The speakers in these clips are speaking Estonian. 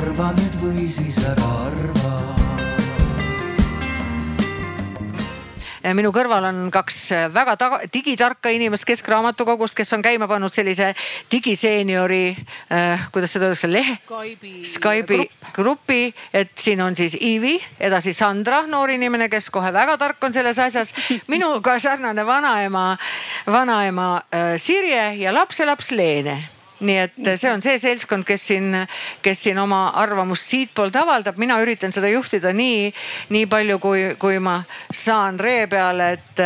arva nüüd või siis ära arva minu kõrval on kaks väga digitarka inimest Keskraamatukogust, kes on käima pannud sellise digiseeniori äh,, kuidas seda öeldakse, lehe. Skype'i, grupi, et siin on siis Iivi, edasi Sandra, noor inimene, kes kohe väga tark on selles asjas. minuga sarnane vanaema, vanaema äh, Sirje ja lapselaps Leene nii et see on see seltskond, kes siin, kes siin oma arvamust siitpoolt avaldab, mina üritan seda juhtida nii, nii palju, kui, kui ma saan ree peale, et,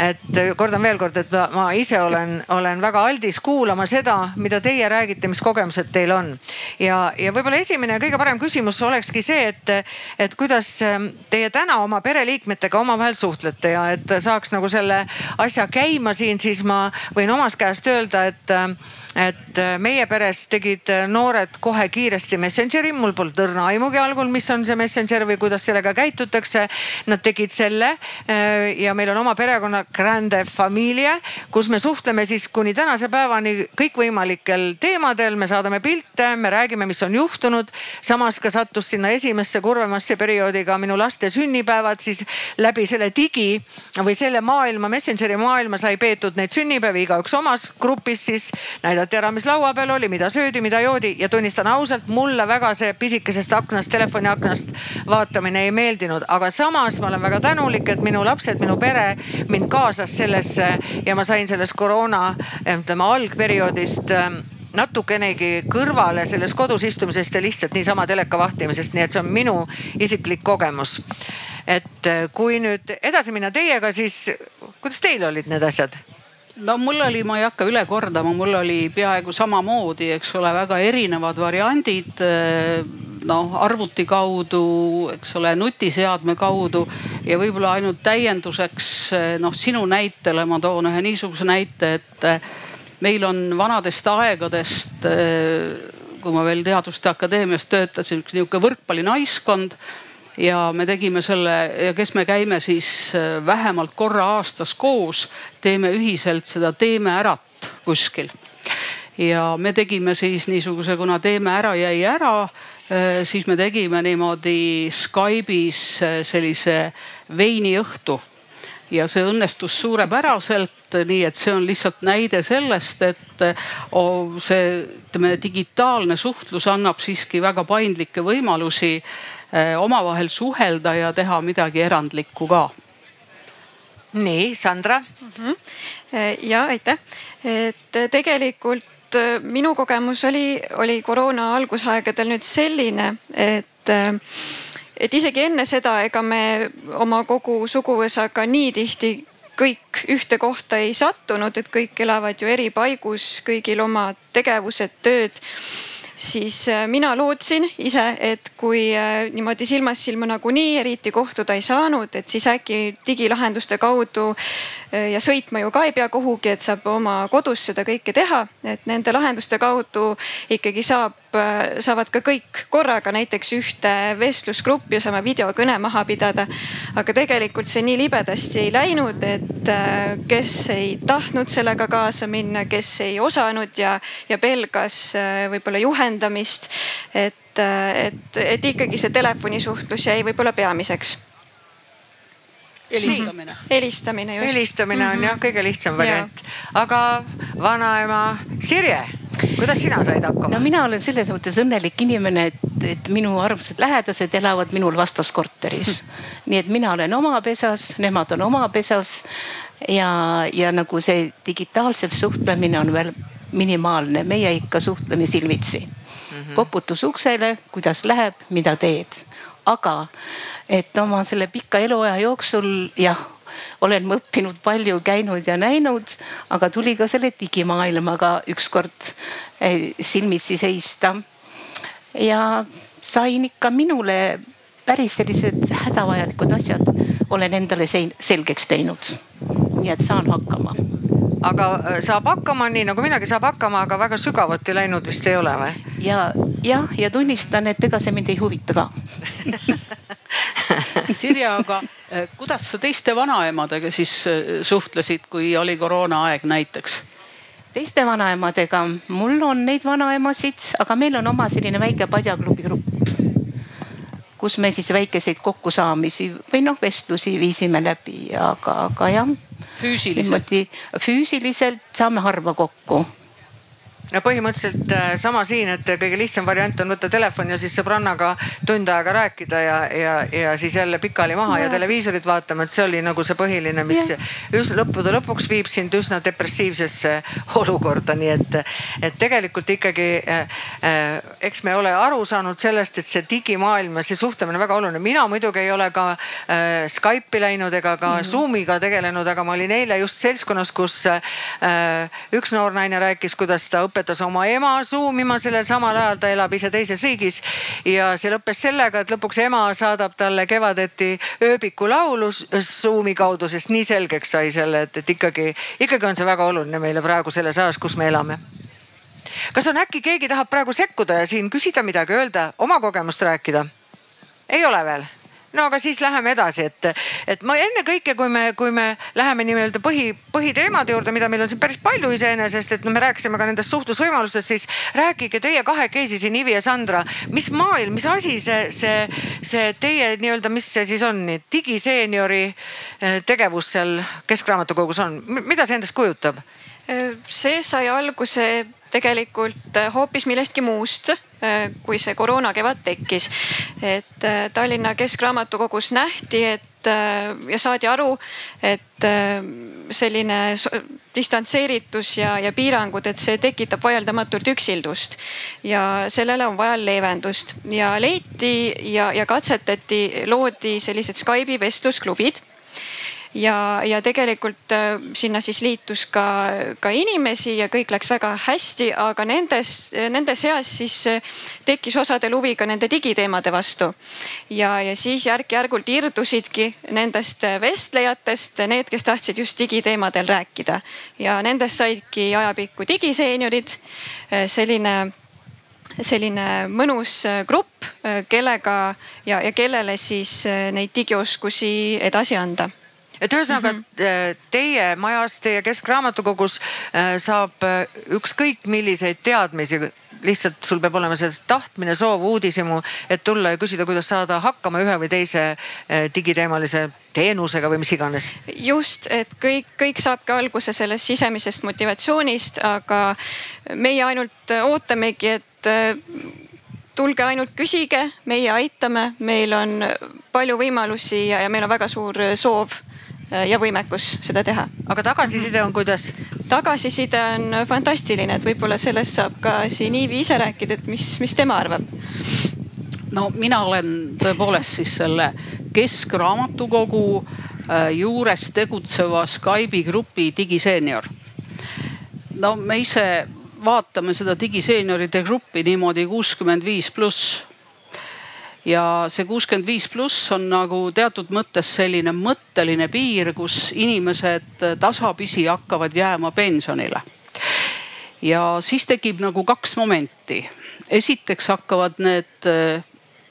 et kordan veel kord, et ma ise olen, olen väga aldis kuulama seda, mida teie räägite, mis kogemused teil on. ja, ja võib-olla esimene ja kõige parem küsimus olekski see, et, et kuidas teie täna oma pereliikmetega omavahel suhtlete ja et saaks nagu selle asja käima siin, siis ma võin omast käest öelda, et et äh, meie peres tegid äh, noored kohe kiiresti Messengeri, mul polnud õrna aimugi algul, mis on see Messenger või kuidas sellega käitutakse. Nad tegid selle äh, ja meil on oma perekonna Grande Familia, kus me suhtleme siis kuni tänase päevani kõikvõimalikel teemadel, me saadame pilte, me räägime, mis on juhtunud. samas ka sattus sinna esimesse kurvemasse perioodi ka minu laste sünnipäevad, siis läbi selle digi või selle maailma, Messengeri maailma sai peetud neid sünnipäevi igaüks omas grupis siis näidati näidati ära, mis laua peal oli, mida söödi, mida joodi ja tunnistan ausalt, mulle väga see pisikesest aknast, telefoni aknast vaatamine ei meeldinud, aga samas ma olen väga tänulik, et minu lapsed, minu pere mind kaasas sellesse ja ma sain sellest koroona ütleme algperioodist ähm, natukenegi kõrvale sellest kodus istumisest ja lihtsalt niisama teleka vahtimisest, nii et see on minu isiklik kogemus. et äh, kui nüüd edasi minna teiega, siis kuidas teil olid need asjad? No mul oli, ma ei hakka üle kordama, mul oli peaaegu samamoodi, eks ole, väga erinevad variandid eh, noh arvuti kaudu, eks ole, nutiseadme kaudu. Ja võib-olla ainult täienduseks eh, noh sinu näitele ma toon ühe niisuguse näite, et eh, meil on vanadest aegadest, kui ma veel Teaduste Akadeemias töötasin, üks nihuke võrkpallinaiskond ja me tegime selle ja kes me käime siis äh, vähemalt korra aastas koos, teeme ühiselt seda Teeme ärat kuskil. ja me tegime siis niisuguse, kuna Teeme ära jäi ära, äh, siis me tegime niimoodi Skype'is äh, sellise veiniõhtu ja see õnnestus suurepäraselt, nii et see on lihtsalt näide sellest, et see ütleme digitaalne suhtlus annab siiski väga paindlikke võimalusi omavahel suhelda ja teha midagi erandlikku ka. nii, Sandra mm. -hmm. ja aitäh, et tegelikult eh, minu kogemus oli, oli koroona algusaegadel nüüd selline, et et isegi enne seda, ega me oma kogu suguvõsaga nii tihti kõik ühte kohta ei sattunud, et kõik elavad ju eri paigus, kõigil oma tegevused, tööd siis äh, mina lootsin ise, et kui äh, niimoodi silmast silma nagunii eriti kohtuda ei saanud, et siis äkki digilahenduste kaudu äh, ja sõitma ju ka ei pea kuhugi, et saab oma kodus seda kõike teha, et nende lahenduste kaudu ikkagi saab saavad ka kõik korraga näiteks ühte vestlusgruppi ja saame videokõne maha pidada. aga tegelikult see nii libedasti ei läinud, et äh, kes ei tahtnud sellega kaasa minna, kes ei osanud ja, ja pelgas äh, võib-olla juhendamist. et, et, et ikkagi see telefonisuhtlus jäi võib-olla peamiseks helistamine. helistamine just. helistamine on mm -hmm. jah kõige lihtsam variant, aga vanaema Sirje kuidas sina said hakkama? no mina olen selles mõttes õnnelik inimene, et, et minu armsad lähedased elavad minul vastas korteris. nii et mina olen oma pesas, nemad on oma pesas ja, ja nagu see digitaalselt suhtlemine on veel minimaalne, meie ikka suhtleme silmitsi mm. -hmm. koputus uksele, kuidas läheb, mida teed, aga et oma selle pika eluaja jooksul jah olen ma õppinud palju, käinud ja näinud, aga tuli ka selle digimaailmaga ükskord eh, silmitsi seista. ja sain ikka minule päris sellised hädavajalikud asjad olen endale selgeks teinud. nii et saan hakkama aga äh, saab hakkama nii nagu minagi saab hakkama, aga väga sügavuti läinud vist ei ole või? ja jah, ja tunnistan, et ega see mind ei huvita ka Sirje, aga kuidas sa teiste vanaemadega siis äh, suhtlesid, kui oli koroonaaeg näiteks? teiste vanaemadega, mul on neid vanaemasid, aga meil on oma selline väike padjaklubi grupp kus me siis väikeseid kokkusaamisi või noh, vestlusi viisime läbi, aga, aga jah. füüsiliselt? füüsiliselt saame harva kokku no põhimõtteliselt äh, sama siin, et kõige lihtsam variant on võtta telefon ja siis sõbrannaga tund aega rääkida ja, ja, ja siis jälle pikali maha ja televiisorit vaatama, et see oli nagu see põhiline, mis üsna lõppude lõpuks viib sind üsna depressiivsesse olukorda, nii et, et tegelikult ikkagi äh, äh, eks me ole aru saanud sellest, et see digimaailm ja see suhtlemine väga oluline. mina muidugi ei ole ka äh, Skype'i läinud ega ka mm -hmm. Zoom'iga tegelenud, aga ma olin eile just seltskonnas, kus äh, üks noor naine rääkis, kuidas ta õppis õpetas oma ema Zoom ima sellel samal ajal, ta elab ise teises riigis. ja see lõppes sellega, et lõpuks ema saadab talle kevadeti ööbikulaulu Zoom'i kaudu, sest nii selgeks sai selle, et, et ikkagi, ikkagi on see väga oluline meile praegu selles ajas, kus me elame kas on äkki keegi tahab praegu sekkuda ja siin küsida midagi, öelda, oma kogemust rääkida? ei ole veel? No aga siis läheme edasi, et, et ma ennekõike, kui me, kui me läheme nii-öelda põhi, põhiteemade juurde, mida meil on siin päris palju iseenesest, et no me rääkisime ka nendest suhtlusvõimalustest, siis rääkige teie kahekesi siin, Ivi ja Sandra, mis maailm, mis asi see, see, see teie nii-öelda, mis see siis on, digiseeniori eh, tegevus seal Keskraamatukogus on, mida see endast kujutab? see sai alguse tegelikult eh, hoopis millestki muust kui see koroona kevad tekkis. et äh, Tallinna Keskraamatukogus nähti, et äh, ja saadi aru, et selline distantseeritus ja, ja piirangud, et see tekitab vaieldamatult üksildust. Ja sellele on vaja leevendust. Ja leiti ja, ja katsetati, loodi sellised Skype'i vestlusklubid ja, ja tegelikult äh, sinna siis liitus ka, ka inimesi ja kõik läks väga hästi, aga nendes, nende seas siis äh, tekkis osadel huvi ka nende digiteemade vastu. ja, ja siis järk-järgult irdusidki nendest vestlejatest need, kes tahtsid just digiteemadel rääkida ja nendest saidki ajapikku digiseeniurid. Äh, selline selline mõnus grupp, kellega ja, ja kellele siis neid digioskusi edasi anda et ühesõnaga mm -hmm. teie majas, teie Keskraamatukogus äh, saab äh, ükskõik milliseid teadmisi, lihtsalt sul peab olema sellest tahtmine, soov, uudishimu, et tulla ja küsida, kuidas saada hakkama ühe või teise digiteemalise teenusega või mis iganes. just, et kõik, kõik saabki alguse sellest sisemisest motivatsioonist, aga meie ainult ootamegi, et tulge ainult küsige, meie aitame, meil on palju võimalusi ja, ja meil on väga suur soov Äh, ja võimekus seda teha. aga tagasiside on kuidas? tagasiside on fantastiline, et võib-olla sellest saab ka siin Iivi ise rääkida, et mis, mis tema arvab. no mina olen tõepoolest siis selle Keskraamatukogu äh, juures tegutseva Skype'i grupi digiseenior. no me ise vaatame seda digiseenioride gruppi niimoodi kuuskümmend viis pluss ja see kuuskümmend viis pluss on nagu teatud mõttes selline mõtteline piir, kus inimesed tasapisi hakkavad jääma pensionile. ja siis tekib nagu kaks momenti. esiteks hakkavad need äh,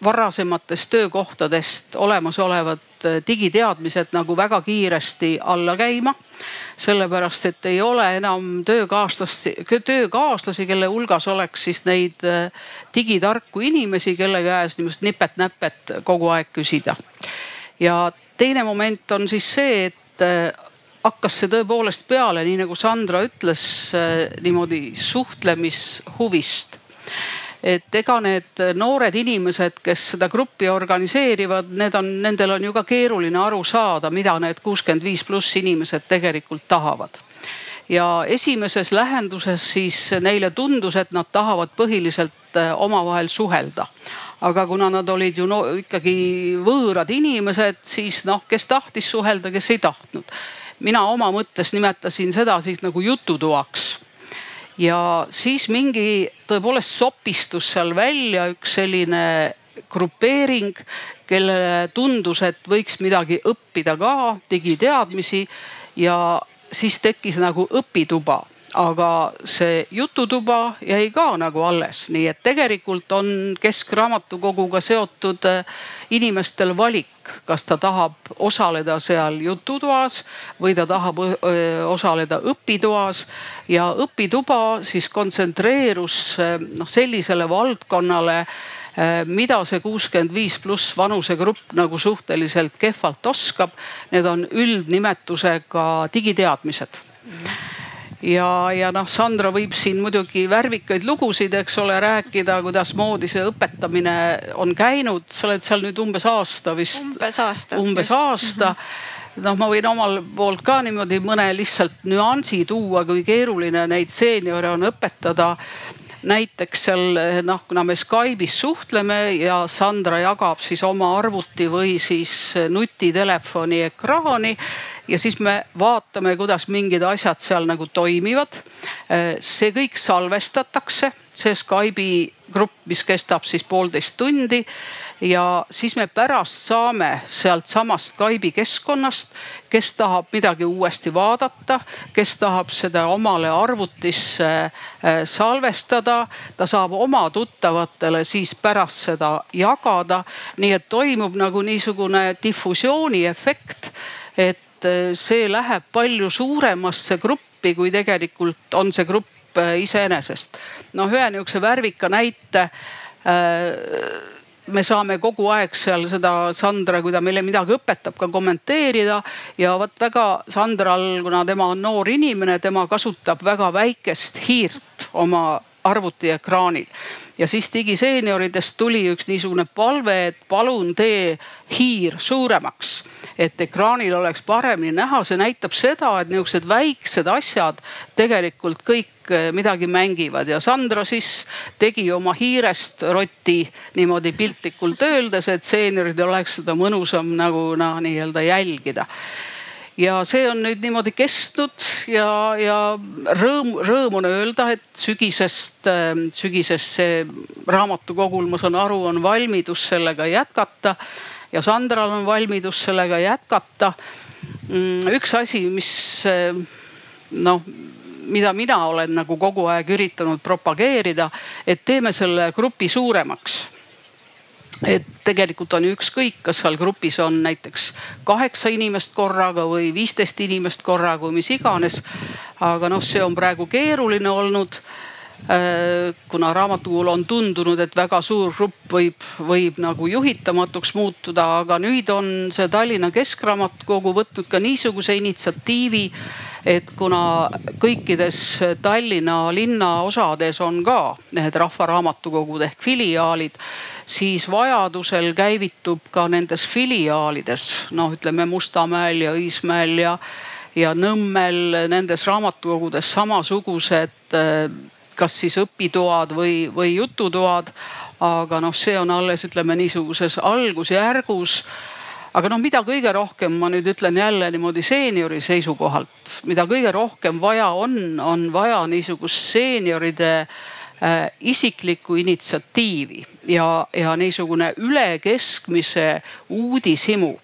varasematest töökohtadest olemasolevad äh, digiteadmised nagu väga kiiresti alla käima sellepärast et ei ole enam töökaaslasi, töökaaslasi, kelle hulgas oleks siis neid äh, digitarku inimesi, kelle käes niisugust nipet-näpet kogu aeg küsida. ja teine moment on siis see, et äh, hakkas see tõepoolest peale, nii nagu Sandra ütles, äh, niimoodi suhtlemishuvist et ega need noored inimesed, kes seda gruppi organiseerivad, need on, nendel on ju ka keeruline aru saada, mida need kuuskümmend viis pluss inimesed tegelikult tahavad ja esimeses lähenduses siis neile tundus, et nad tahavad põhiliselt äh, omavahel suhelda. aga kuna nad olid ju no, ikkagi võõrad inimesed, siis noh, kes tahtis suhelda, kes ei tahtnud. mina oma mõttes nimetasin seda siis nagu jututoaks ja siis mingi tõepoolest sopistus seal välja üks selline grupeering, kellele tundus, et võiks midagi õppida ka, digiteadmisi ja siis tekkis nagu õpituba aga see jututuba jäi ka nagu alles, nii et tegelikult on Keskraamatukoguga seotud äh, inimestel valik, kas ta tahab osaleda seal jututoas või ta tahab äh, osaleda õpitoas. ja õpituba siis kontsentreerus äh, noh sellisele valdkonnale mida see kuuskümmend viis pluss vanusegrupp nagu suhteliselt kehvalt oskab, need on üldnimetusega digiteadmised ja, ja noh, Sandra võib siin muidugi värvikaid lugusid, eks ole, rääkida, kuidasmoodi see õpetamine on käinud. sa oled seal nüüd umbes aasta vist. umbes aasta. umbes just. aasta mm. -hmm noh, ma võin omalt poolt ka niimoodi mõne lihtsalt nüansi tuua, kui keeruline neid seeniore on õpetada näiteks seal noh, kuna me Skype'is suhtleme ja Sandra jagab siis oma arvuti või siis nutitelefoni ekraani ja siis me vaatame, kuidas mingid asjad seal nagu toimivad. see kõik salvestatakse, see Skype'i grupp, mis kestab siis poolteist tundi ja siis me pärast saame sealtsamast Skype'i keskkonnast, kes tahab midagi uuesti vaadata, kes tahab seda omale arvutisse äh, salvestada, ta saab oma tuttavatele siis pärast seda jagada. nii et toimub nagu niisugune difusiooni efekt, et äh, see läheb palju suuremasse gruppi, kui tegelikult on see grupp äh, iseenesest. noh, ühe nihukese värvika näite me saame kogu aeg seal seda Sandra, kui ta meile midagi õpetab, ka kommenteerida. ja vot väga Sandral, kuna tema on noor inimene, tema kasutab väga väikest hiirt oma arvutiekraanil. Ja siis digiseenioridest tuli üks niisugune palve, et palun tee hiir suuremaks et ekraanil oleks paremini näha, see näitab seda, et niisugused väiksed asjad tegelikult kõik eh, midagi mängivad. Ja Sandra siis tegi oma hiirest roti niimoodi piltlikult öeldes, et seenioridel oleks seda mõnusam nagu noh, nii-öelda jälgida ja see on nüüd niimoodi kestnud ja, ja rõõm, rõõm on öelda, et sügisest, eh, sügisest see raamatukogul, ma saan aru, on valmidus sellega jätkata ja Sandral on valmidus sellega jätkata. Mm, üks asi, mis noh, mida mina olen nagu kogu aeg üritanud propageerida, et teeme selle grupi suuremaks et tegelikult on ükskõik, kas seal grupis on näiteks kaheksa inimest korraga või viisteist inimest korraga või mis iganes. aga noh, see on praegu keeruline olnud Äh, kuna raamatukogul on tundunud, et väga suur grupp võib, võib nagu juhitamatuks muutuda, aga nüüd on see Tallinna Keskraamatukogu võtnud ka niisuguse initsiatiivi, et kuna kõikides Tallinna linnaosades on ka need rahvaraamatukogud ehk filiaalid, siis vajadusel käivitub ka nendes filiaalides, noh, ütleme Mustamäel ja Õismäel ja, ja Nõmmel nendes raamatukogudes samasugused äh, kas siis õpitoad või, või jututoad. aga noh, see on alles ütleme niisuguses algusjärgus aga noh, mida kõige rohkem ma nüüd ütlen jälle niimoodi seeniori seisukohalt, mida kõige rohkem vaja on, on vaja niisugust seenioride äh, isiklikku initsiatiivi ja, ja niisugune üle keskmise uudishimu.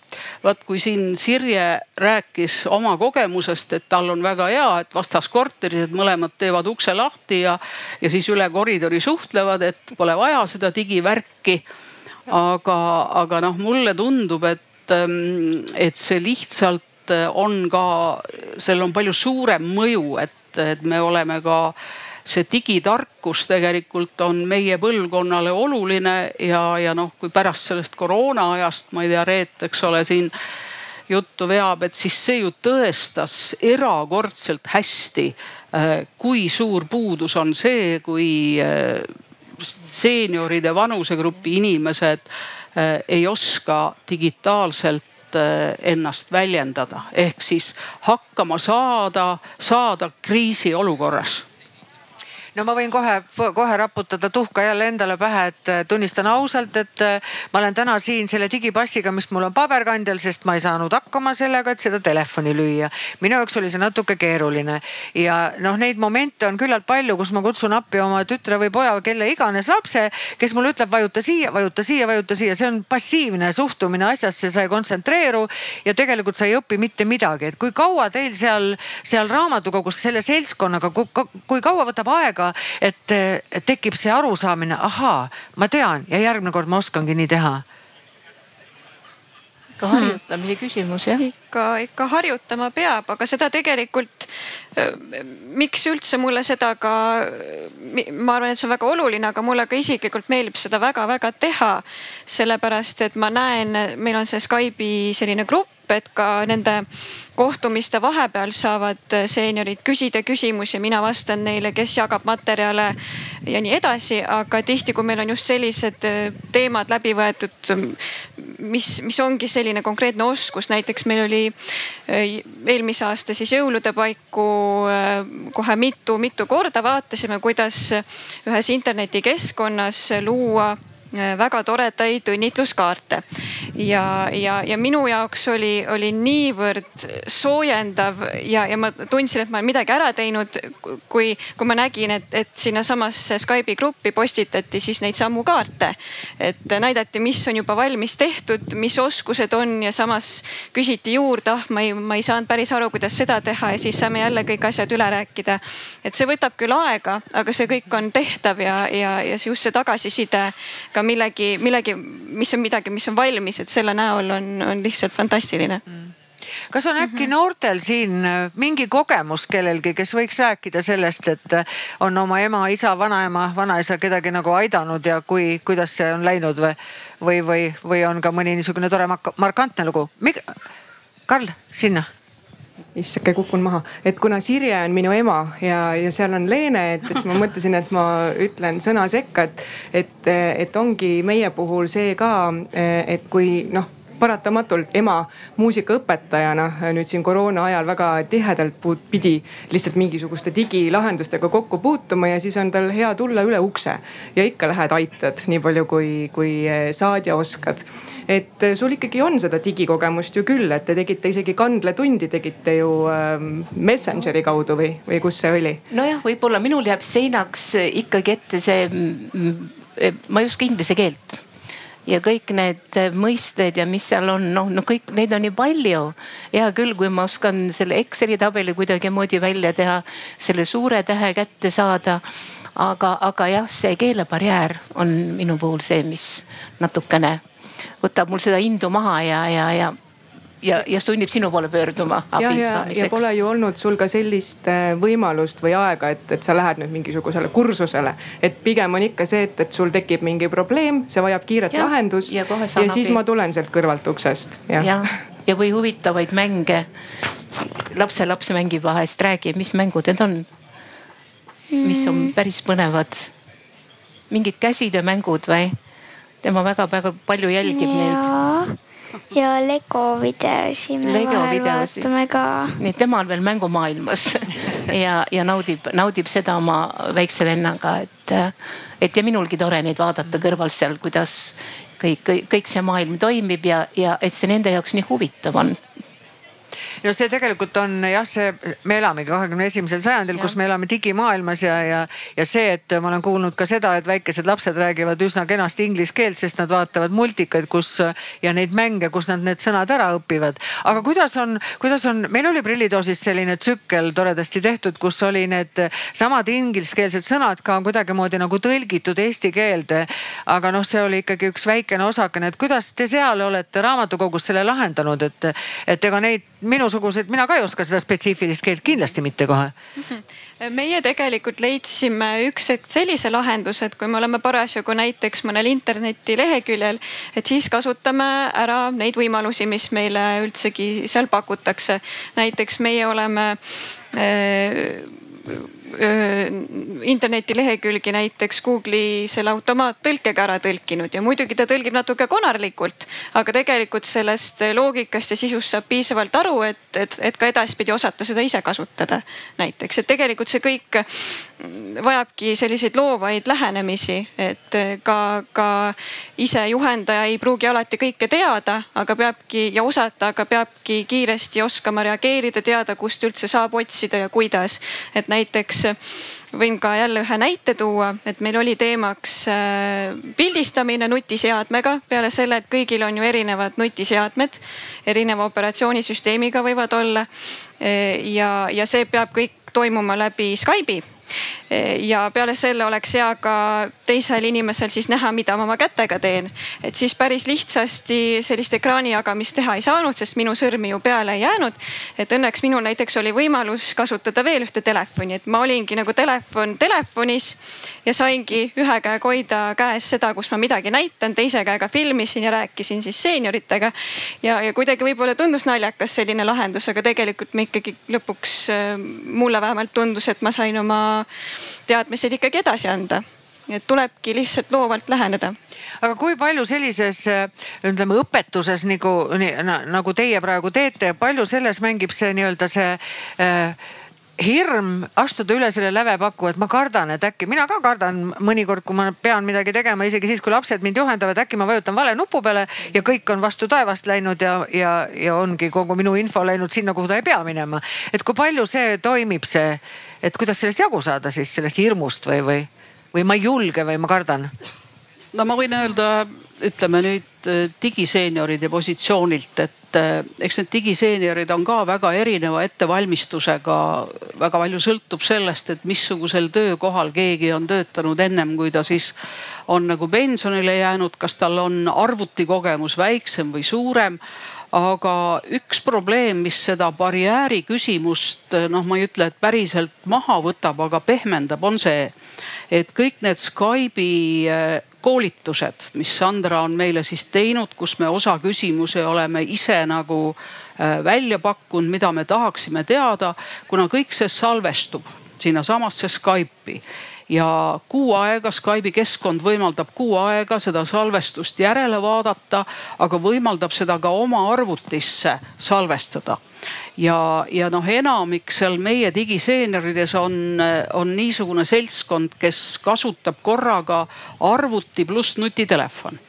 vaat kui siin Sirje rääkis oma kogemusest, et tal on väga hea, et vastas korteris, et mõlemad teevad ukse lahti ja, ja siis üle koridori suhtlevad, et pole vaja seda digivärki. aga, aga noh, mulle tundub, et, et see lihtsalt on ka, sellel on palju suurem mõju, et, et me oleme ka see digitarkus tegelikult on meie põlvkonnale oluline ja, ja noh, kui pärast sellest koroona ajast, ma ei tea, Reet, eks ole, siin juttu veab, et siis see ju tõestas erakordselt hästi, äh, kui suur puudus on see, kui äh, seenioride vanusegrupi inimesed äh, ei oska digitaalselt ennast väljendada, ehk siis hakkama saada, saada kriisiolukorras no ma võin kohe, kohe raputada tuhka jälle endale pähe, et äh, tunnistan ausalt, et äh, ma olen täna siin selle digipassiga, mis mul on paberkandjal, sest ma ei saanud hakkama sellega, et seda telefoni lüüa. minu jaoks oli see natuke keeruline. Ja noh, neid momente on küllalt palju, kus ma kutsun appi oma tütre või poja kelle iganes lapse, kes mulle ütleb, vajuta siia, vajuta siia, vajuta siia, see on passiivne suhtumine asjasse, sa ei kontsentreeru ja tegelikult sa ei õpi mitte midagi, et kui kaua teil seal, seal raamatukogus selle seltskonnaga, kui kaua võtab aega aega, et tekib see arusaamine, ahaa, ma tean ja järgmine kord ma oskangi nii teha ikka harjutamise küsimus jah. ikka, ikka harjutama peab, aga seda tegelikult, miks üldse mulle seda ka, ma arvan, et see on väga oluline, aga mulle ka isiklikult meeldib seda väga-väga teha. sellepärast, et ma näen, meil on see Skype'i selline grupp et ka nende kohtumiste vahepeal saavad seeniorid küsida küsimusi, mina vastan neile, kes jagab materjale ja nii edasi. aga tihti, kui meil on just sellised äh, teemad läbi võetud, mis, mis ongi selline konkreetne oskus, näiteks meil oli äh, eelmise aasta siis jõulude paiku äh, kohe mitu-mitu korda vaatasime, kuidas ühes internetikeskkonnas luua väga toredaid õnnitluskaarte. ja, ja, ja minu jaoks oli, oli niivõrd soojendav ja, ja ma tundsin, et ma olen midagi ära teinud, kui, kui ma nägin, et, et sinnasamasse Skype'i gruppi postitati siis neid samu kaarte. et näidati, mis on juba valmis tehtud, mis oskused on ja samas küsiti juurde, ah ma ei, ma ei saanud päris aru, kuidas seda teha ja siis saime jälle kõik asjad üle rääkida. et see võtab küll aega, aga see kõik on tehtav ja, ja, ja just see tagasiside ka ka millegi, millegi, mis on midagi, mis on valmis, et selle näol on, on lihtsalt fantastiline. Mm kas on äkki noortel siin äh, mingi kogemus kellelgi, kes võiks rääkida sellest, et äh, on oma ema, isa, vanaema, vanaisa kedagi nagu aidanud ja kui, kuidas see on läinud või, või, või, või on ka mõni niisugune tore markantne lugu? Karl, sinna issake, kukun maha, et kuna Sirje on minu ema ja, ja seal on Leene, et, et siis ma mõtlesin, et ma ütlen sõna sekka, et, et, et ongi meie puhul see ka, et kui noh paratamatult ema muusikaõpetajana nüüd siin koroona ajal väga tihedalt pidi lihtsalt mingisuguste digilahendustega kokku puutuma ja siis on tal hea tulla üle ukse. Ja ikka lähed aitad nii palju, kui, kui saad ja oskad. Et eh, sul ikkagi on seda digikogemust ju küll, et te tegite isegi kandletundi tegite ju äh, Messengeri kaudu või, või kus see oli? nojah, võib-olla minul jääb seinaks ikkagi ette see, ma ei oska inglise keelt ja kõik need mõisted ja mis seal on, noh, no kõik neid on nii palju. hea küll, kui ma oskan selle Exceli tabeli kuidagimoodi välja teha, selle suure tähe kätte saada. aga, aga jah, see keelebarjäär on minu puhul see, mis natukene võtab mul seda indu maha ja, ja, ja ja, ja sunnib sinu poole pöörduma abi ja, ja, saamiseks. ja pole ju olnud sul ka sellist äh, võimalust või aega, et, et sa lähed nüüd mingisugusele kursusele. et pigem on ikka see, et, et sul tekib mingi probleem, see vajab kiiret ja, lahendust ja, ja siis abi. ma tulen sealt kõrvalt uksest. ja, ja, ja või huvitavaid mänge. lapselaps mängib vahest, räägib, mis mängud need on? mis on mm. päris põnevad. mingid käsitöömängud või? tema väga-väga palju jälgib ja. neid ja Lego videosi me Lego vahel videosi. vaatame ka. nii tema on veel mängumaailmas ja, ja naudib, naudib seda oma väikse vennaga, et, et ja minulgi tore neid vaadata kõrvalt seal, kuidas kõik, kõik, kõik see maailm toimib ja, ja et see nende jaoks nii huvitav on no see tegelikult on jah, see, me elamegi kahekümne esimesel sajandil, kus me elame digimaailmas ja, ja, ja see, et ma olen kuulnud ka seda, et väikesed lapsed räägivad üsna kenasti inglise keelt, sest nad vaatavad multikaid, kus ja neid mänge, kus nad need sõnad ära õpivad. aga kuidas on, kuidas on, meil oli prillidoosis selline tsükkel toredasti tehtud, kus oli need samad ingliskeelsed sõnad ka kuidagimoodi nagu tõlgitud eesti keelde. aga noh, see oli ikkagi üks väikene osakene, et kuidas te seal olete raamatukogus selle lahendanud, et, et ega neid minusugused, mina ka ei oska seda spetsiifilist keelt, kindlasti mitte kohe. meie tegelikult leidsime üks hetk sellise lahenduse, et kui me oleme parasjagu näiteks mõnel internetileheküljel, et siis kasutame ära neid võimalusi, mis meile üldsegi seal pakutakse. näiteks meie oleme äh, internetilehekülgi näiteks Google'i selle automaattõlkega ära tõlkinud ja muidugi ta tõlgib natuke konarlikult, aga tegelikult sellest loogikast ja sisust saab piisavalt aru, et, et, et ka edaspidi osata seda ise kasutada. näiteks, et tegelikult see kõik vajabki selliseid loovaid lähenemisi, et ka, ka ise juhendaja ei pruugi alati kõike teada, aga peabki ja osata, aga peabki kiiresti oskama reageerida, teada, kust üldse saab otsida ja kuidas. et näiteks võin ka jälle ühe näite tuua, et meil oli teemaks äh, pildistamine nutiseadmega. peale selle, et kõigil on ju erinevad nutiseadmed, erineva operatsioonisüsteemiga võivad olla. Äh, ja, ja see peab kõik toimuma läbi Skype'i ja peale selle oleks hea ka teisel inimesel siis näha, mida ma oma kätega teen. et siis päris lihtsasti sellist ekraani jagamist teha ei saanud, sest minu sõrmi ju peale ei jäänud. et õnneks minul näiteks oli võimalus kasutada veel ühte telefoni, et ma olingi nagu telefon telefonis ja saingi ühe käega hoida käes seda, kus ma midagi näitan, teise käega filmisin ja rääkisin siis seenioritega. ja, ja kuidagi võib-olla tundus naljakas selline lahendus, aga tegelikult me ikkagi lõpuks, äh, mulle vähemalt tundus, et ma sain oma teadmised ikkagi edasi anda. Et tulebki lihtsalt loovalt läheneda. Aga kui palju sellises ütleme õpetuses nagu, nagu teie praegu teete, palju selles mängib see nii-öelda see äh, hirm astuda üle selle lävepaku, et ma kardan, et äkki mina ka kardan mõnikord, kui ma pean midagi tegema, isegi siis, kui lapsed mind juhendavad, äkki ma vajutan vale nupu peale ja kõik on vastu taevast läinud ja, ja, ja ongi kogu minu info läinud sinna, kuhu ta ei pea minema. et kui palju see toimib, see, et kuidas sellest jagu saada siis sellest hirmust või, või, või ma ei julge või ma kardan? no ma võin öelda, ütleme nüüd Äh, digiseenioride positsioonilt, et äh, eks need digiseeniorid on ka väga erineva ettevalmistusega. väga palju sõltub sellest, et missugusel töökohal keegi on töötanud ennem, kui ta siis on nagu pensionile jäänud, kas tal on arvutikogemus väiksem või suurem aga üks probleem, mis seda barjääri küsimust, noh, ma ei ütle, et päriselt maha võtab, aga pehmendab, on see, et kõik need Skype'i äh, koolitused, mis Sandra on meile siis teinud, kus me osa küsimusi oleme ise nagu äh, välja pakkunud, mida me tahaksime teada, kuna kõik see salvestub sinnasamasse Skype'i. Ja kuu aega Skype'i keskkond võimaldab kuu aega seda salvestust järele vaadata, aga võimaldab seda ka oma arvutisse salvestada ja, ja noh, enamik seal meie digiseeniorides on, on niisugune seltskond, kes kasutab korraga arvuti pluss nutitelefon.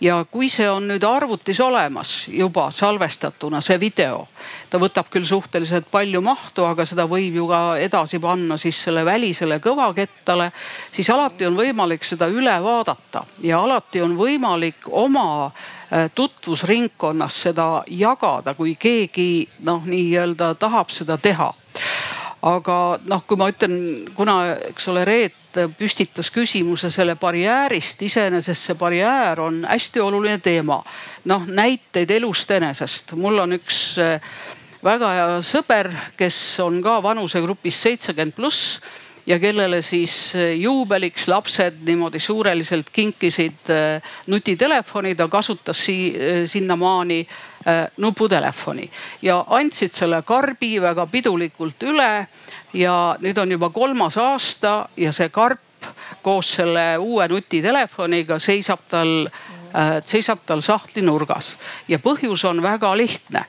Ja kui see on nüüd arvutis olemas juba salvestatuna, see video, ta võtab küll suhteliselt palju mahtu, aga seda võib ju ka edasi panna siis selle välisele kõvakettale, siis alati on võimalik seda üle vaadata. Ja alati on võimalik oma tutvusringkonnas seda jagada, kui keegi noh, nii-öelda tahab seda teha. aga noh, kui ma ütlen, kuna eks ole, Reet püstitas küsimuse selle barjäärist, iseenesest see barjäär on hästi oluline teema. noh, näiteid elust enesest, mul on üks äh, väga hea sõber, kes on ka vanusegrupis seitsekümmend pluss ja kellele siis eh, juubeliks lapsed niimoodi suureliselt kinkisid eh, nutitelefoni, ta kasutas si eh, sinnamaani nuputelefoni ja andsid selle karbi väga pidulikult üle. ja nüüd on juba kolmas aasta ja see karp koos selle uue nutitelefoniga seisab tal, seisab tal sahtli nurgas ja põhjus on väga lihtne.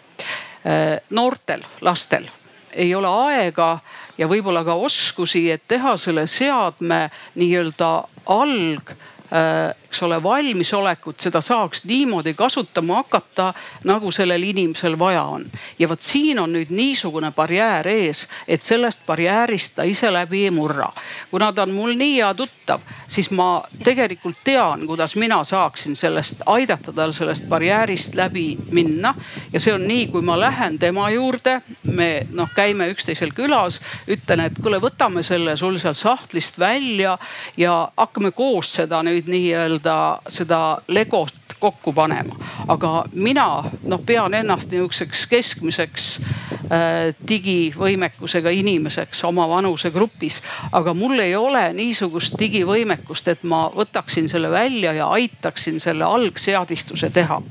noortel lastel ei ole aega ja võib-olla ka oskusi, et teha selle seadme nii-öelda alg Äh, eks ole, valmisolekut seda saaks niimoodi kasutama hakata, nagu sellel inimesel vaja on. ja vot siin on nüüd niisugune barjäär ees, et sellest barjäärist ta ise läbi ei murra. kuna ta on mul nii hea tuttav, siis ma tegelikult tean, kuidas mina saaksin sellest, aidata tal sellest barjäärist läbi minna. ja see on nii, kui ma lähen tema juurde, me noh, käime üksteisel külas, ütlen, et kuule, võtame selle sul sealt sahtlist välja ja hakkame koos seda nüüd nii-öelda seda legot kokku panema. aga mina noh, pean ennast nihukeseks keskmiseks äh, digivõimekusega inimeseks oma vanusegrupis. aga mul ei ole niisugust digivõimekust, et ma võtaksin selle välja ja aitaksin selle algseadistuse teha.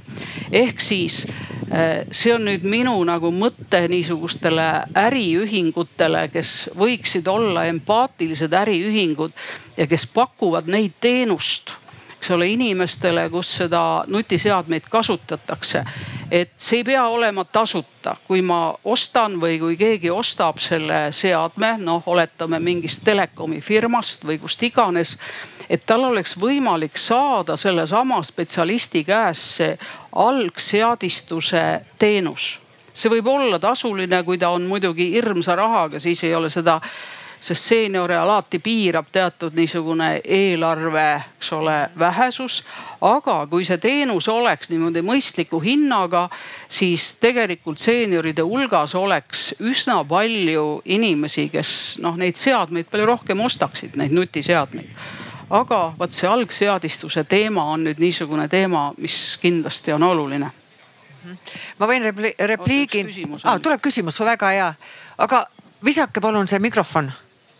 ehk siis äh, see on nüüd minu nagu mõte niisugustele äriühingutele, kes võiksid olla empaatilised äriühingud ja kes pakuvad neid teenust eks ole, inimestele, kus seda nutiseadmeid kasutatakse. et see ei pea olema tasuta, kui ma ostan või kui keegi ostab selle seadme, noh, oletame mingist telekomi firmast või kust iganes. et tal oleks võimalik saada sellesama spetsialisti käest see algseadistuse teenus see võib olla tasuline, kui ta on muidugi hirmsa rahaga, siis ei ole seda sest seeniore alati piirab teatud niisugune eelarve, eks ole, vähesus. aga kui see teenus oleks niimoodi mõistliku hinnaga, siis tegelikult seenioride hulgas oleks üsna palju inimesi, kes noh, neid seadmeid palju rohkem ostaksid, neid nutiseadmeid. Aga vot see algseadistuse teema on nüüd niisugune teema, mis kindlasti on oluline. Ma võin repli repliigi, ah, tuleb küsimus, väga hea, aga visake palun see mikrofon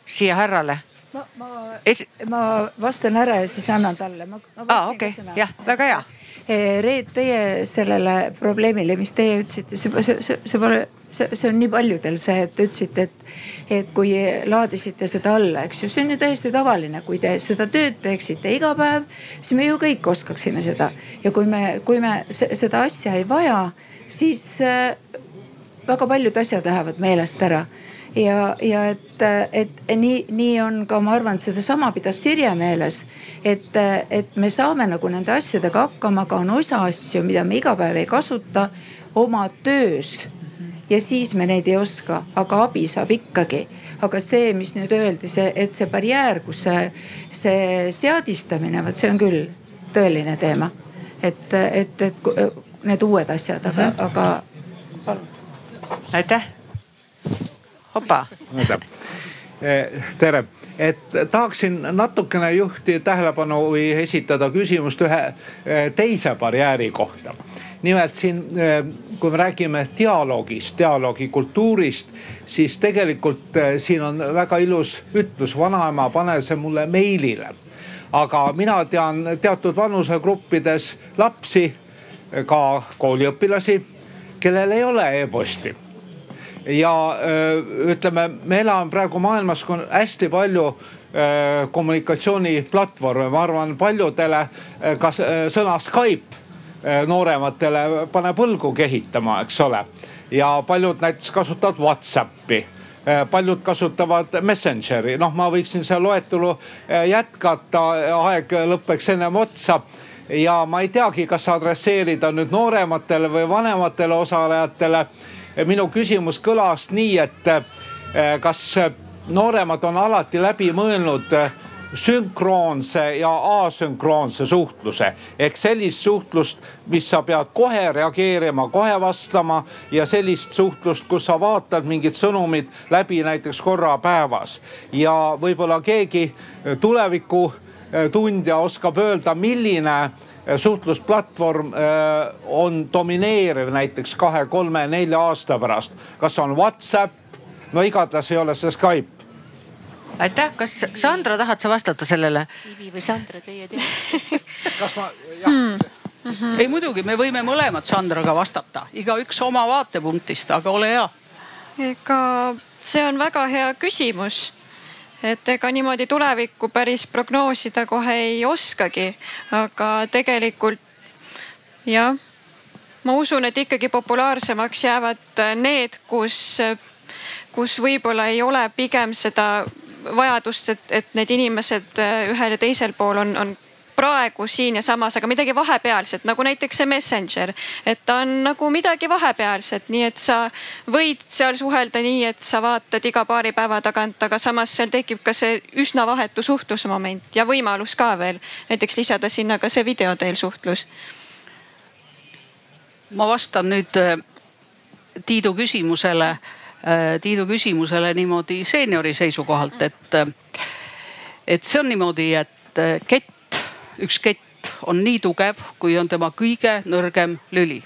siia härrale. ma, ma es..., ma vastan ära ja siis annan talle. aa, okei, jah, väga hea. Eh, Reet, teie sellele probleemile, mis teie ütlesite, see, see, see, see pole, see, see on nii paljudel see, et te ütlesite, et, et kui laadisite seda alla, eks ju, see on ju täiesti tavaline, kui te seda tööd teeksite iga päev, siis me ju kõik oskaksime seda. ja kui me, kui me seda asja ei vaja, siis äh, väga paljud asjad lähevad meelest ära ja, ja et, et nii, nii on ka, ma arvan, sedasama pidas Sirje meeles. et, et me saame nagu nende asjadega hakkama, aga on osa asju, mida me iga päev ei kasuta oma töös. ja siis me neid ei oska, aga abi saab ikkagi. aga see, mis nüüd öeldi, see, et see barjäär, kus see, see seadistamine, vot see on küll tõeline teema. et, et, et need uued asjad, aga, aga palun. aitäh opa. Eh, tere, et tahaksin natukene juhtida tähelepanu või esitada küsimust ühe eh, teise barjääri kohta. nimelt siin, eh, kui me räägime dialoogist, dialoogikultuurist, siis tegelikult siin on väga ilus ütlus, vanaema, pane see mulle meilile. aga mina tean teatud vanusegruppides lapsi, ka kooliõpilasi, kellel ei ole e-posti ja ütleme, me elame praegu maailmas, kus on hästi palju kommunikatsiooniplatvorme, ma arvan, paljudele ka sõna Skype noorematele paneb õlgu kehitama, eks ole. ja paljud näiteks kasutavad Whatsappi paljud kasutavad Messengeri, noh, ma võiksin seda loetelu jätkata, aeg lõpeks ennem otsa ja ma ei teagi, kas adresseerida nüüd noorematele või vanematele osalejatele minu küsimus kõlas nii, et eh, kas nooremad on alati läbi mõelnud eh, sünkroonse ja asünkroonse suhtluse ehk sellist suhtlust, mis sa pead kohe reageerima, kohe vastama ja sellist suhtlust, kus sa vaatad mingid sõnumid läbi näiteks korra päevas. ja võib-olla keegi tuleviku tundja oskab öelda, milline suhtlusplatvorm äh, on domineeriv näiteks kahe, kolme, nelja aasta pärast. kas on Whatsapp? no igatahes ei ole see Skype. aitäh, kas Sandra tahad sa vastata sellele? Ivi või Sandra, teie teate kas ma, jah mm. Mm -hmm. ei muidugi, me võime mõlemad Sandraga vastata, igaüks oma vaatepunktist, aga ole hea. ega see on väga hea küsimus et ega niimoodi tulevikku päris prognoosida kohe ei oskagi, aga tegelikult jah, ma usun, et ikkagi populaarsemaks jäävad need, kus, kus võib-olla ei ole pigem seda vajadust, et, et need inimesed ühel ja teisel pool on, on praegu siin ja samas, aga midagi vahepealset nagu näiteks see Messenger. et ta on nagu midagi vahepealset, nii et sa võid seal suhelda nii, et sa vaatad iga paari päeva tagant, aga samas seal tekib ka see üsna vahetu suhtluse moment ja võimalus ka veel näiteks lisada sinna ka see video teel suhtlus. ma vastan nüüd äh, Tiidu küsimusele, äh, Tiidu küsimusele niimoodi seeniori seisukohalt, et, äh, et see on niimoodi, et kett üks kett on nii tugev, kui on tema kõige nõrgem lüli.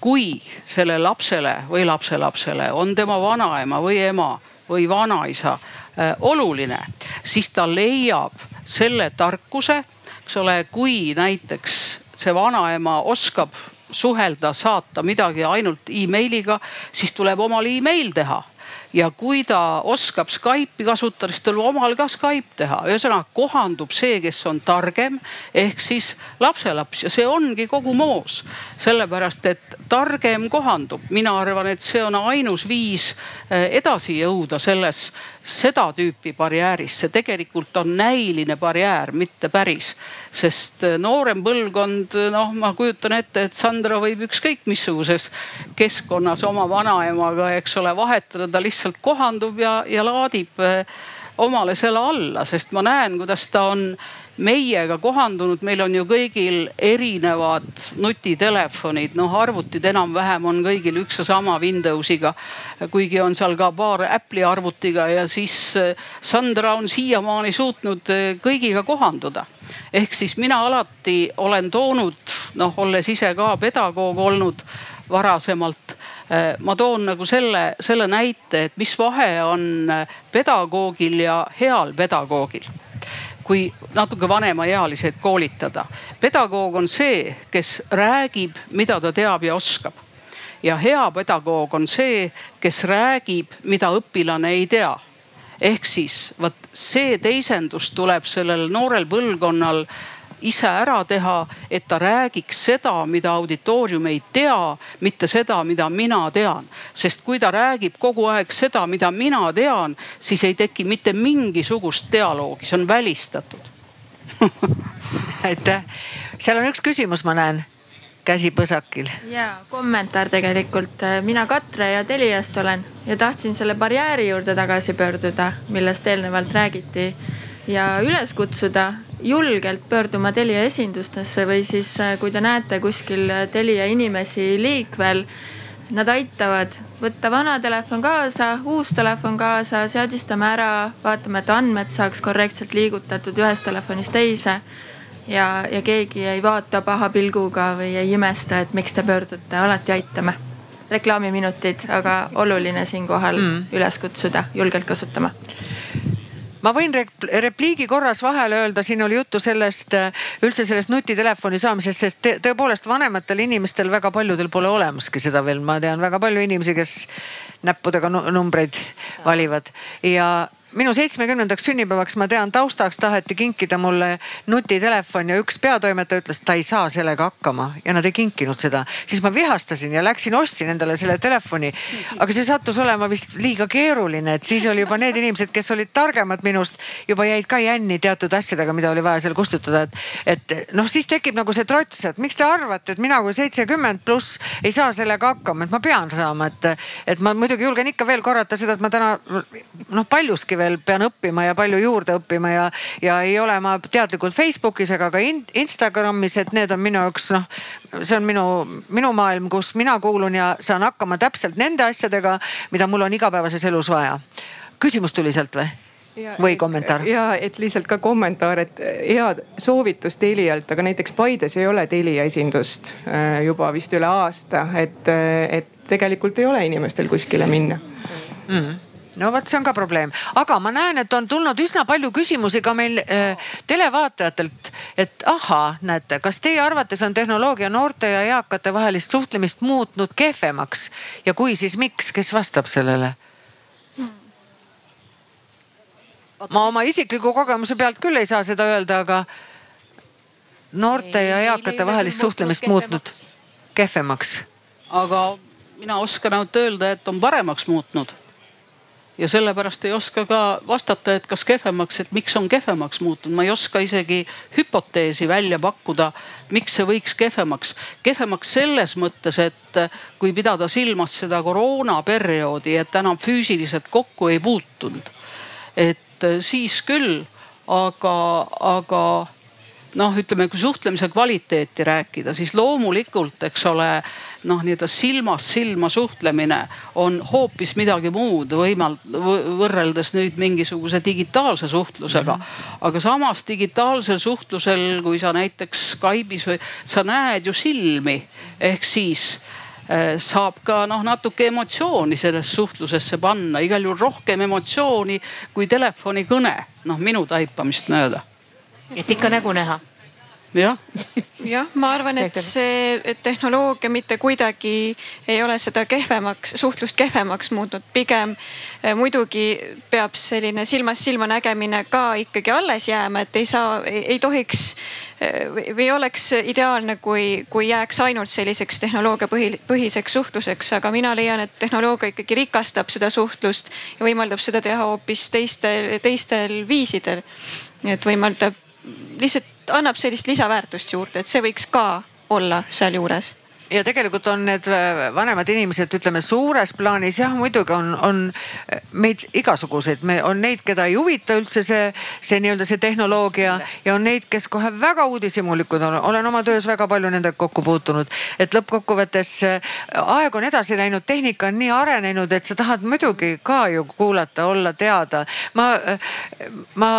Kui sellele lapsele või lapselapsele on tema vanaema või ema või vanaisa äh, oluline, siis ta leiab selle tarkuse, eks ole, kui näiteks see vanaema oskab suhelda, saata midagi ainult emailiga, siis tuleb omal email teha ja kui ta oskab Skype'i kasutada, siis tal omal ka Skype teha. ühesõnaga kohandub see, kes on targem ehk siis lapselaps ja see ongi kogu moos. sellepärast, et targem kohandub, mina arvan, et see on ainus viis eh, edasi jõuda selles seda tüüpi barjääris, see tegelikult on näiline barjäär, mitte päris. sest äh, noorem põlvkond, noh, ma kujutan ette, et Sandra võib ükskõik missuguses keskkonnas oma vanaemaga, eks ole, vahetada, ta lihtsalt kohandub ja, ja laadib äh, omale selle alla, sest ma näen, kuidas ta on meiega kohandunud, meil on ju kõigil erinevad nutitelefonid, noh arvutid enam-vähem on kõigil üks ja sama Windowsiga. kuigi on seal ka paar Apple'i arvutiga ja siis eh, Sandra on siiamaani suutnud eh, kõigiga kohanduda. ehk siis mina alati olen toonud, noh olles ise ka pedagoog olnud varasemalt eh, ma toon nagu selle, selle näite, et mis vahe on pedagoogil ja heal pedagoogil kui natuke vanemaealiseid koolitada. pedagoog on see, kes räägib, mida ta teab ja oskab. ja hea pedagoog on see, kes räägib, mida õpilane ei tea ehk siis vot see teisendus tuleb sellel noorel põlvkonnal ise ära teha, et ta räägiks seda, mida auditoorium ei tea, mitte seda, mida mina tean. sest kui ta räägib kogu aeg seda, mida mina tean, siis ei teki mitte mingisugust dialoogi, see on välistatud aitäh, seal on üks küsimus, ma näen käsi põsakil. ja kommentaar tegelikult, mina Katre ja Teliast olen ja tahtsin selle barjääri juurde tagasi pöörduda, millest eelnevalt räägiti ja üles kutsuda julgelt pöörduma Telia esindustesse või siis, äh, kui te näete kuskil äh, Telia inimesi liikvel. Nad aitavad võtta vana telefon kaasa, uus telefon kaasa, seadistame ära, vaatame, et andmed saaks korrektselt liigutatud ühest telefonist teise. ja, ja keegi ei vaata paha pilguga või ei imesta, et miks te pöördute, alati aitame. reklaamiminutid, aga oluline siinkohal mm. üles kutsuda, julgelt kasutama ma võin repliigi korras vahele öelda, siin oli juttu sellest äh, üldse sellest nutitelefoni saamisest, sest tõepoolest vanematel inimestel väga paljudel pole olemaski seda veel, ma tean väga palju inimesi, kes näppudega numbreid valivad. Ja minu seitsmekümnendaks sünnipäevaks, ma tean, taustaks taheti kinkida mulle nutitelefon ja üks peatoimetaja ütles, ta ei saa sellega hakkama ja nad ei kinkinud seda. siis ma vihastasin ja läksin ostsin endale selle telefoni. aga see sattus olema vist liiga keeruline, et siis oli juba need inimesed, kes olid targemad minust, juba jäid ka jänni teatud asjadega, mida oli vaja seal kustutada. et, et noh, siis tekib nagu see trots, et miks te arvate, et mina kui seitsekümmend pluss ei saa sellega hakkama, et ma pean saama, et, et ma muidugi julgen ikka veel korrata seda, et ma täna noh, paljuski veel pean õppima ja palju juurde õppima ja, ja ei ole ma teadlikult Facebookis ega ka Instagramis, et need on minu jaoks noh, see on minu, minu maailm, kus mina kuulun ja saan hakkama täpselt nende asjadega, mida mul on igapäevases elus vaja. küsimus tuli sealt või? Ja, või kommentaar? ja et lihtsalt ka kommentaar, et hea soovitus Telialt, aga näiteks Paides ei ole Telia esindust äh, juba vist üle aasta, et, et tegelikult ei ole inimestel kuskile minna mm. -hmm no vot, see on ka probleem, aga ma näen, et on tulnud üsna palju küsimusi ka meil äh, televaatajatelt, et ahaa, näete, kas teie arvates on tehnoloogia noorte ja eakate vahelist suhtlemist muutnud kehvemaks ja kui, siis miks, kes vastab sellele? ma oma isikliku kogemuse pealt küll ei saa seda öelda, aga noorte ja eakate vahelist suhtlemist muutnud kehvemaks. aga mina oskan ainult öelda, et on paremaks muutnud ja sellepärast ei oska ka vastata, et kas kehvemaks, et miks on kehvemaks muutunud, ma ei oska isegi hüpoteesi välja pakkuda, miks see võiks kehvemaks. kehvemaks selles mõttes, et kui pidada silmas seda koroonaperioodi, et enam füüsiliselt kokku ei puutunud. et siis küll, aga, aga noh, ütleme, kui suhtlemise kvaliteeti rääkida, siis loomulikult, eks ole noh, nii-öelda silmast silma suhtlemine on hoopis midagi muud võimal- võrreldes nüüd mingisuguse digitaalse suhtlusega mm. -hmm. aga samas digitaalsel suhtlusel, kui sa näiteks Skype'is või sa näed ju silmi ehk siis äh, saab ka noh, natuke emotsiooni sellesse suhtlusesse panna, igal juhul rohkem emotsiooni kui telefonikõne, noh minu taipamist mööda. et ikka nägu näha jah. Jah, ma arvan, et see et tehnoloogia mitte kuidagi ei ole seda kehvemaks, suhtlust kehvemaks muutnud, pigem eh, muidugi peab selline silmast silma nägemine ka ikkagi alles jääma, et ei saa, ei tohiks eh, või oleks ideaalne, kui, kui jääks ainult selliseks tehnoloogia põhi, põhiseks suhtluseks, aga mina leian, et tehnoloogia ikkagi rikastab seda suhtlust ja võimaldab seda teha hoopis teistel, teistel viisidel. et võimaldab lihtsalt annab sellist lisaväärtust juurde, et see võiks ka olla sealjuures ja tegelikult on need äh, vanemad inimesed, ütleme suures plaanis jah, muidugi on, on äh, meid igasuguseid, me on neid, keda ei huvita üldse see, see nii-öelda see tehnoloogia ja on neid, kes kohe väga uudishimulikud on. olen oma töös väga palju nendega kokku puutunud, et lõppkokkuvõttes äh, aeg on edasi läinud, tehnika on nii arenenud, et sa tahad muidugi ka ju kuulata, olla teada. ma, ma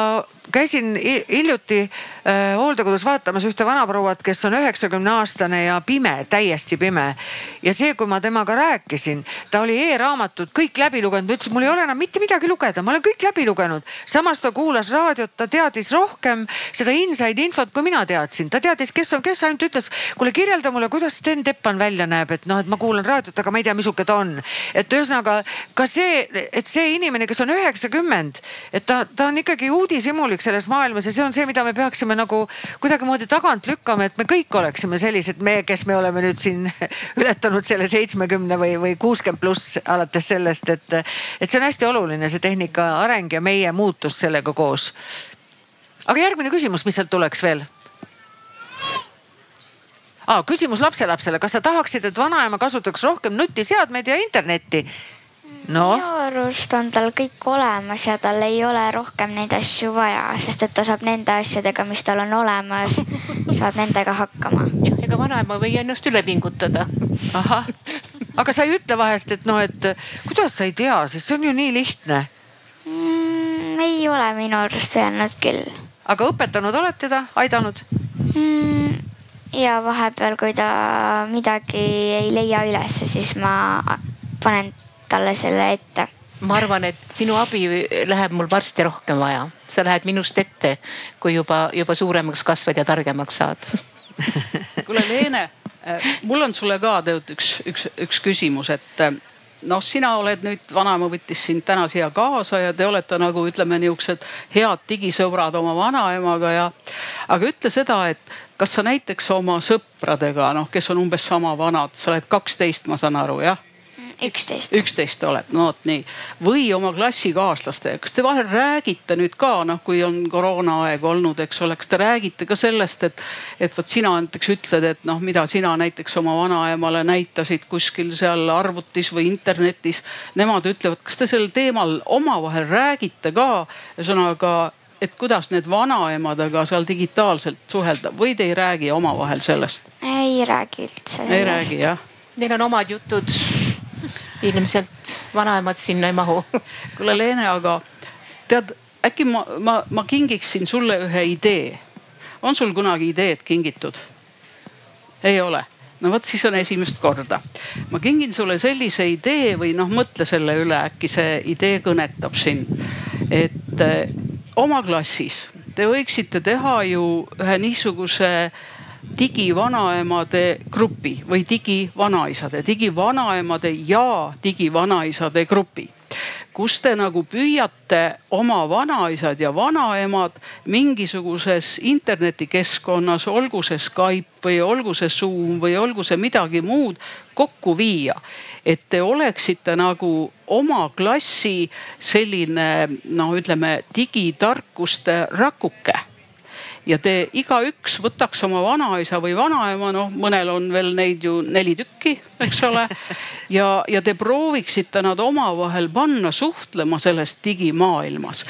käisin hiljuti äh, hooldekodus vaatamas ühte vanaprouat, kes on üheksakümne aastane ja pime, täiesti pime. ja see, kui ma temaga rääkisin, ta oli e-raamatut kõik läbi lugenud, ma ütlesin, mul ei ole enam mitte midagi lugeda, ma olen kõik läbi lugenud. samas ta kuulas raadiot, ta teadis rohkem seda inside infot, kui mina teadsin, ta teadis, kes on kes, ainult ütles, kuule kirjelda mulle, kuidas Sten Teppan välja näeb, et noh, et ma kuulan raadiot, aga ma ei tea, missuke ta on. et ühesõnaga ka see, et see inimene, kes on üheksakümmend, et ta, ta on ikkagi uudishimulik kõik selles maailmas ja see on see, mida me peaksime nagu kuidagimoodi tagant lükkama, et me kõik oleksime sellised, me, kes me oleme nüüd siin ületanud selle seitsmekümne või, või kuuskümmend pluss alates sellest, et, et see on hästi oluline, see tehnika areng ja meie muutus sellega koos. aga järgmine küsimus, mis sealt tuleks veel? Ah, küsimus lapselapsele, kas sa tahaksid, et vanaema kasutaks rohkem nutiseadmeid ja internetti? No.. minu arust on tal kõik olemas ja tal ei ole rohkem neid asju vaja, sest et ta saab nende asjadega, mis tal on olemas, saab nendega hakkama. jah, ega vanaema või ennast üle pingutada. ahah, aga sa ei ütle vahest, et noh, et kuidas sa ei tea, sest see on ju nii lihtne mm,. ei ole minu arust öelnud küll. aga õpetanud oled teda, aidanud mm,? ja vahepeal, kui ta midagi ei leia ülesse, siis ma panen talle selle ette. ma arvan, et sinu abi läheb mul varsti rohkem vaja, sa lähed minust ette, kui juba, juba suuremaks kasvad ja targemaks saad kuule Leene, äh, mul on sulle ka tegelikult üks, üks, üks küsimus, et äh, noh, sina oled nüüd, vanaema võttis sind täna siia kaasa ja te olete nagu ütleme, niisugused head digisõbrad oma vanaemaga ja. aga ütle seda, et kas sa näiteks oma sõpradega, noh, kes on umbes sama vanad, sa oled kaksteist, ma saan aru, jah üksteist. üksteist oled, no vot nii. või oma klassikaaslastega, kas te vahel räägite nüüd ka noh, kui on koroonaaeg olnud, eks ole, kas te räägite ka sellest, et, et vot sina näiteks ütled, et noh, mida sina näiteks oma vanaemale näitasid kuskil seal arvutis või internetis. Nemad ütlevad, kas te sel teemal omavahel räägite ka, ühesõnaga et kuidas need vanaemadega seal digitaalselt suhelda või te ei räägi omavahel sellest? ei räägi üldse. ei räägi jah? Neil on omad jutud ilmselt vanaemad sinna ei mahu. kuule Leene, aga tead, äkki ma, ma, ma kingiksin sulle ühe idee. on sul kunagi ideed kingitud? ei ole? no vot, siis on esimest korda. ma kingin sulle sellise idee või noh, mõtle selle üle, äkki see idee kõnetab sind. et eh, oma klassis te võiksite teha ju ühe niisuguse digivanaemade grupi või digivanaisade, digivanaemade ja digivanaisade grupi kus te nagu püüate oma vanaisad ja vanaemad mingisuguses internetikeskkonnas, olgu see Skype või olgu see Zoom või olgu see midagi muud kokku viia. et te oleksite nagu oma klassi selline noh, ütleme digitarkuste rakuke ja te igaüks võtaks oma vanaisa või vanaema, noh mõnel on veel neid ju neli tükki, eks ole. ja, ja te prooviksite nad omavahel panna suhtlema selles digimaailmas.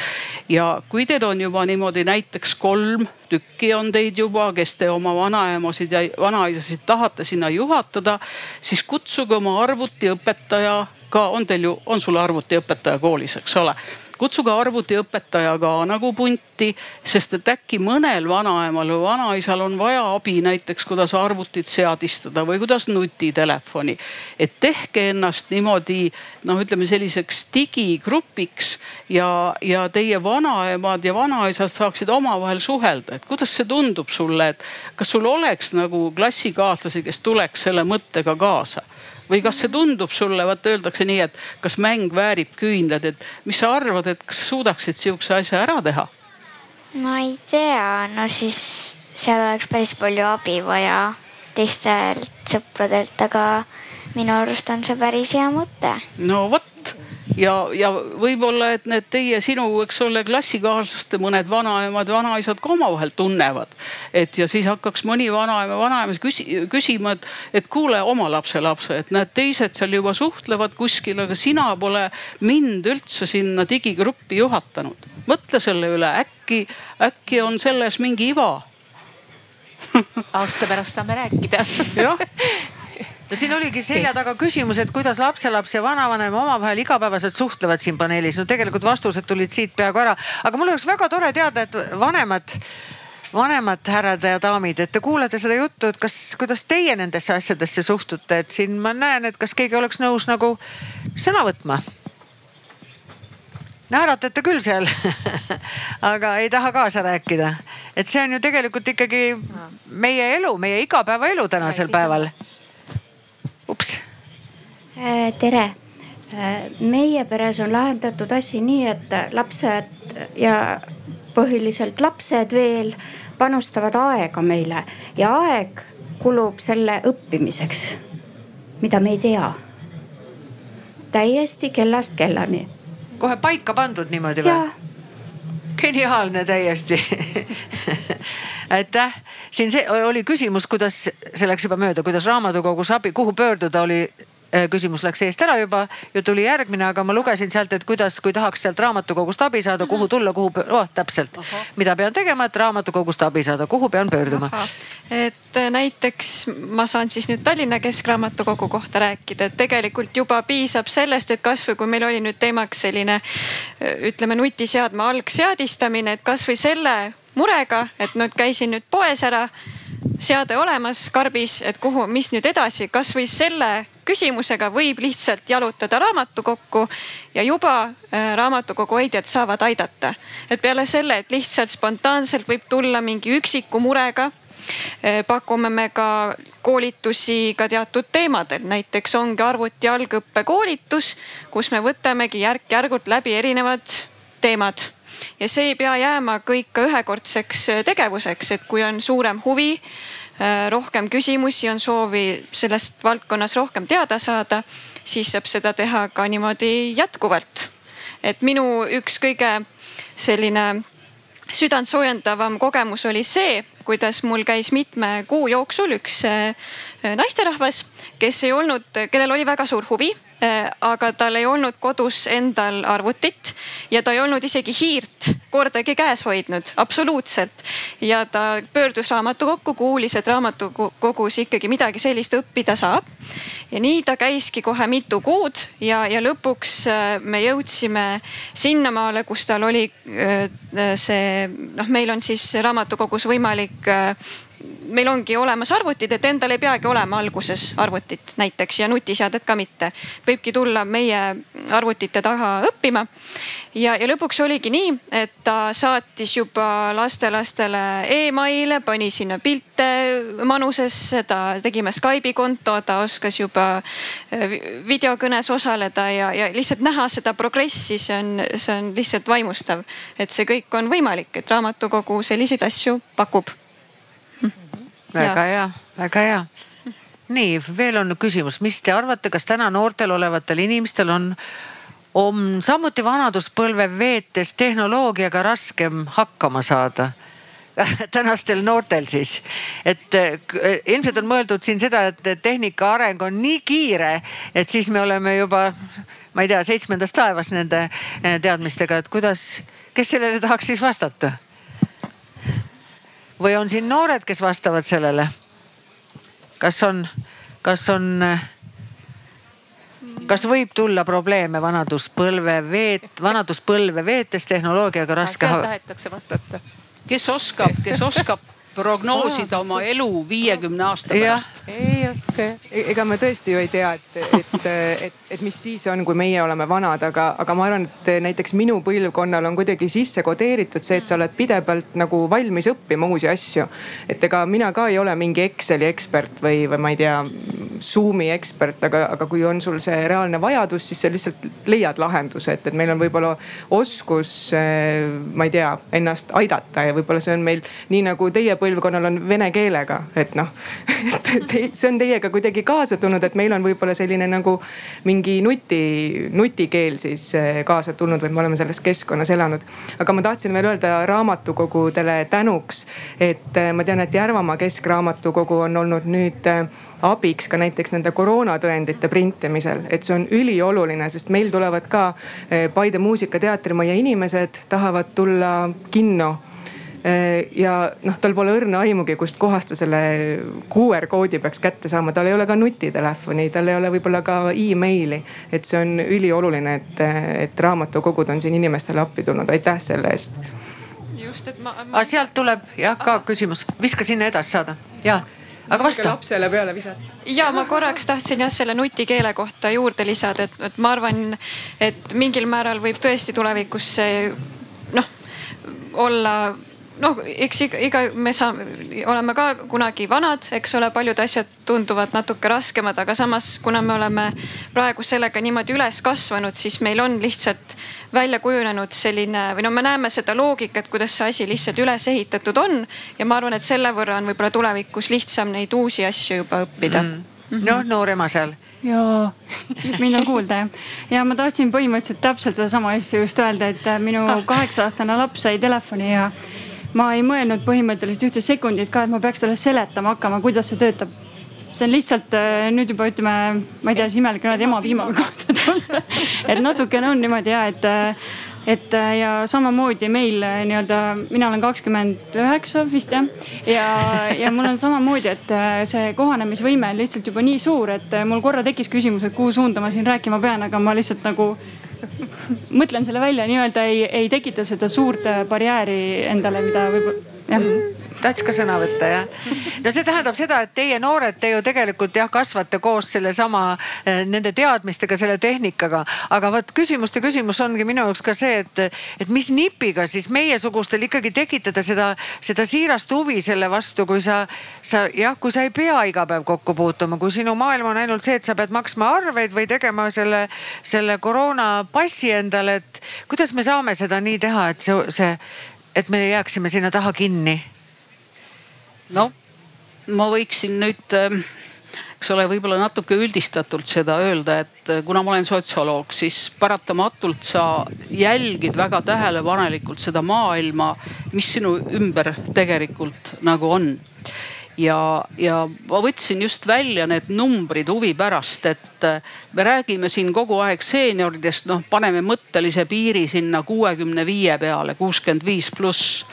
ja kui teil on juba niimoodi näiteks kolm tükki on teid juba, kes te oma vanaemasid ja vanaisasid tahate sinna juhatada, siis kutsuge oma arvutiõpetaja ka, on teil ju, on sul arvutiõpetaja koolis, eks ole kutsuge arvutiõpetaja ka nagu punti, sest et äkki mõnel vanaemal või vanaisal on vaja abi näiteks, kuidas arvutit seadistada või kuidas nutitelefoni. et tehke ennast niimoodi noh, ütleme selliseks digigrupiks ja, ja teie vanaemad ja vanaisad saaksid omavahel suhelda, et kuidas see tundub sulle, et kas sul oleks nagu klassikaaslasi, kes tuleks selle mõttega kaasa või kas see tundub sulle, vaata öeldakse nii, et kas mäng väärib küünlaid, et mis sa arvad, et kas suudaksid sihukese asja ära teha? no ei tea, no siis seal oleks päris palju abi vaja teistelt sõpradelt, aga minu arust on see päris hea mõte. no vot ja, ja võib-olla, et need teie, sinu, eks ole, klassikaaslaste mõned vanaemad, vanaisad ka omavahel tunnevad. et ja siis hakkaks mõni vanaema, vanaema küsi, küsima, et, et kuule oma lapselapse, et näed, teised seal juba suhtlevad kuskil, aga sina pole mind üldse sinna digigruppi juhatanud. mõtle selle üle, äkki, äkki on selles mingi iva aasta pärast saame rääkida. jah no siin oligi selja taga küsimus, et kuidas lapselaps ja vanavanem omavahel igapäevaselt suhtlevad siin paneelis. no tegelikult vastused tulid siit peaaegu ära, aga mul oleks väga tore teada, et vanemad vanemad härrad ja daamid, et te kuulete seda juttu, et kas, kuidas teie nendesse asjadesse suhtute, et siin ma näen, et kas keegi oleks nõus nagu sõna võtma. Naeratate küll seal. Aga ei taha kaasa rääkida. et see on ju tegelikult ikkagi meie elu, meie igapäevaelu tänasel päeval ups. Äh, tere, äh, meie peres on lahendatud asi nii, et lapsed ja põhiliselt lapsed veel panustavad aega meile ja aeg kulub selle õppimiseks, mida me ei tea. täiesti kellast kellani. kohe paika pandud niimoodi või? Geniaalne täiesti. Aitäh, siin see oli küsimus, kuidas, see läks juba mööda, kuidas raamatukogus abi, kuhu pöörduda, oli küsimus läks eest ära juba ja tuli järgmine, aga ma lugesin sealt, et kuidas, kui tahaks sealt raamatukogust abi saada, kuhu mhm. tulla, kuhu, oh täpselt, mida pean tegema, et raamatukogust abi saada, kuhu pean pöörduma? et äh, näiteks ma saan siis nüüd Tallinna Keskraamatukogu kohta rääkida, et tegelikult juba piisab sellest, et kasvõi kui meil oli nüüd teemaks selline äh, ütleme nutiseadme algseadistamine, et kasvõi selle murega, et nüüd käisin nüüd poes ära seade olemas karbis, et kuhu, mis nüüd edasi, kasvõi selle küsimusega võib lihtsalt jalutada raamatukokku ja juba äh, raamatukogu hoidjad saavad aidata. et peale selle, et lihtsalt spontaanselt võib tulla mingi üksiku murega äh, pakume me ka koolitusi ka teatud teemadel, näiteks ongi arvuti algõppekoolitus, kus me võtamegi järk-järgult läbi erinevad teemad ja see ei pea jääma kõik ka ühekordseks äh, tegevuseks, et kui on suurem huvi, äh, rohkem küsimusi, on soovi sellest valdkonnas rohkem teada saada, siis saab seda teha ka niimoodi jätkuvalt. et minu üks kõige selline südantsoojendavam kogemus oli see, kuidas mul käis mitme kuu jooksul üks äh, naisterahvas, kes ei olnud, kellel oli väga suur huvi aga tal ei olnud kodus endal arvutit ja ta ei olnud isegi hiirt kordagi käes hoidnud, absoluutselt. ja ta pöördus raamatukokku, kuulis, et raamatukogus ikkagi midagi sellist õppida saab. ja nii ta käiski kohe mitu kuud ja, ja lõpuks äh, me jõudsime sinnamaale, kus tal oli äh, see noh, meil on siis raamatukogus võimalik meil ongi olemas arvutid, et endal ei peagi olema alguses arvutit näiteks ja nutiseadet ka mitte. võibki tulla meie arvutite taha õppima. ja, ja lõpuks oligi nii, et ta saatis juba lastelastele email'e, pani sinna pilte manusesse, ta tegime Skype'i konto, ta oskas juba äh, videokõnes osaleda ja, ja lihtsalt näha seda progressi, see on, see on lihtsalt vaimustav. et see kõik on võimalik, et raamatukogu selliseid asju pakub väga hea, väga hea. nii, veel on küsimus, mis te arvate, kas täna noortel olevatel inimestel on, on samuti vanaduspõlve veetes tehnoloogiaga raskem hakkama saada? tänastel noortel siis, et ilmselt on mõeldud siin seda, et tehnika areng on nii kiire, et siis me oleme juba, ma ei tea, seitsmendas taevas nende teadmistega, et kuidas, kes sellele tahaks siis vastata? Või on siin noored, kes vastavad sellele? kas on, kas on, kas võib tulla probleeme vanaduspõlve veet, vanaduspõlve veetes tehnoloogiaga raske? tahetakse vastata. kes oskab, kes oskab prognoosida oma elu viiekümne aasta pärast? ei oska. E-, ega me tõesti ju ei tea, et, et, et, et mis siis on, kui meie oleme vanad, aga, aga ma arvan, et näiteks minu põlvkonnal on kuidagi sisse kodeeritud see, et sa oled pidevalt nagu valmis õppima uusi asju. et ega mina ka ei ole mingi Exceli ekspert või, või ma ei tea, Zoom'i ekspert, aga, aga kui on sul see reaalne vajadus, siis sa lihtsalt leiad lahenduse, et, et meil on võib-olla oskus, ma ei tea, ennast aidata ja võib-olla see on meil nii nagu teie põlvkonnal põlvkonnal on vene keelega, et noh. et see on teiega kuidagi kaasa tulnud, et meil on võib-olla selline nagu mingi nuti, nutikeel siis eh, kaasa tulnud või me oleme selles keskkonnas elanud. aga ma tahtsin veel öelda raamatukogudele tänuks, et eh, ma tean, et Järvamaa Keskraamatukogu on olnud nüüd eh, abiks ka näiteks nende koroonatõendite printimisel, et see on ülioluline, sest meil tulevad ka Paide Muusikateatrimaja inimesed, tahavad tulla kinno ja noh, tal pole õrna aimugi, kustkohast ta selle QR koodi peaks kätte saama, tal ei ole ka nutitelefoni, tal ei ole võib-olla ka emaili. et see on ülioluline, et, et raamatukogud on siin inimestele appi tulnud, aitäh selle eest. just, et ma, ma.... sealt tuleb jah ka küsimus, viska sinna edasi saada, ja aga vasta. lapsele peale visata. ja ma korraks tahtsin jah selle nutikeele kohta juurde lisada, et, et ma arvan, et mingil määral võib tõesti tulevikus see noh olla noh, eks iga, iga me saame, oleme ka kunagi vanad, eks ole, paljud asjad tunduvad natuke raskemad, aga samas, kuna me oleme praegu sellega niimoodi üles kasvanud, siis meil on lihtsalt välja kujunenud selline või no me näeme seda loogikat, kuidas see asi lihtsalt üles ehitatud on. ja ma arvan, et selle võrra on võib-olla tulevikus lihtsam neid uusi asju juba õppida mm. -hmm. noh, noor ema seal jaa, mind on kuulda jah. ja ma tahtsin põhimõtteliselt täpselt sedasama asja just öelda, et minu ah. kaheksa aastane laps sai telefoni ja ma ei mõelnud põhimõtteliselt ühte sekundit ka, et ma peaks talle seletama hakkama, kuidas see töötab. see on lihtsalt äh, nüüd juba ütleme, ma ei tea, siis imelik on öelda ema piimaga kohta tulla. et natukene on niimoodi ja et äh, et äh, ja samamoodi meil nii-öelda, mina olen kakskümmend üheksa vist jah. ja, ja mul on samamoodi, et see kohanemisvõime on lihtsalt juba nii suur, et mul korra tekkis küsimus, et kuhu suunda ma siin rääkima pean, aga ma lihtsalt nagu mõtlen selle välja, nii-öelda ei, ei tekita seda suurt barjääri endale, mida võib-olla jah tahaks ka sõna võtta jah? no see tähendab seda, et teie noored, te ju tegelikult jah kasvate koos sellesama eh, nende teadmistega, selle tehnikaga. aga vot küsimuste küsimus ongi minu jaoks ka see, et, et mis nipiga siis meiesugustel ikkagi tekitada seda, seda siirast huvi selle vastu, kui sa, sa jah, kui sa ei pea iga päev kokku puutuma, kui sinu maailm on ainult see, et sa pead maksma arveid või tegema selle, selle koroonapassi endale, et kuidas me saame seda nii teha, et see, see, et me jääksime sinna taha kinni no ma võiksin nüüd ähm, eks ole, võib-olla natuke üldistatult seda öelda, et äh, kuna ma olen sotsioloog, siis paratamatult sa jälgid väga tähelepanelikult seda maailma, mis sinu ümber tegelikult nagu on. ja, ja ma võtsin just välja need numbrid huvi pärast, et äh, me räägime siin kogu aeg seenioridest, noh, paneme mõttelise piiri sinna kuuekümne viie peale, kuuskümmend viis pluss.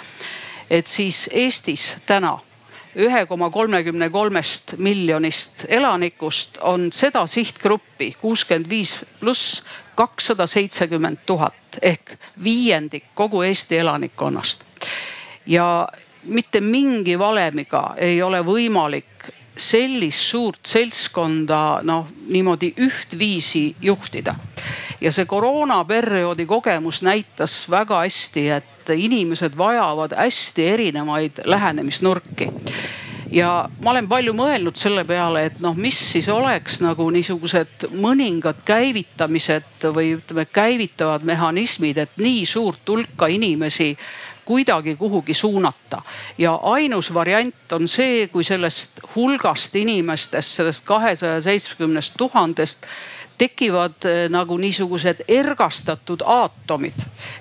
et siis Eestis täna ühe koma kolmekümne kolmest miljonist elanikust on seda sihtgruppi kuuskümmend viis pluss kakssada seitsekümmend tuhat ehk viiendik kogu Eesti elanikkonnast. ja mitte mingi valemiga ei ole võimalik sellist suurt seltskonda noh, niimoodi ühtviisi juhtida. Ja see koroonaperioodi kogemus näitas väga hästi, et inimesed vajavad hästi erinevaid lähenemisnurki ja ma olen palju mõelnud selle peale, et noh, mis siis oleks nagu niisugused mõningad käivitamised või ütleme, käivitavad mehhanismid, et nii suurt hulka inimesi kuidagi kuhugi suunata. ja ainus variant on see, kui sellest hulgast inimestest, sellest kahesaja seitsmekümnest tuhandest tekivad eh, nagu niisugused ergastatud aatomid,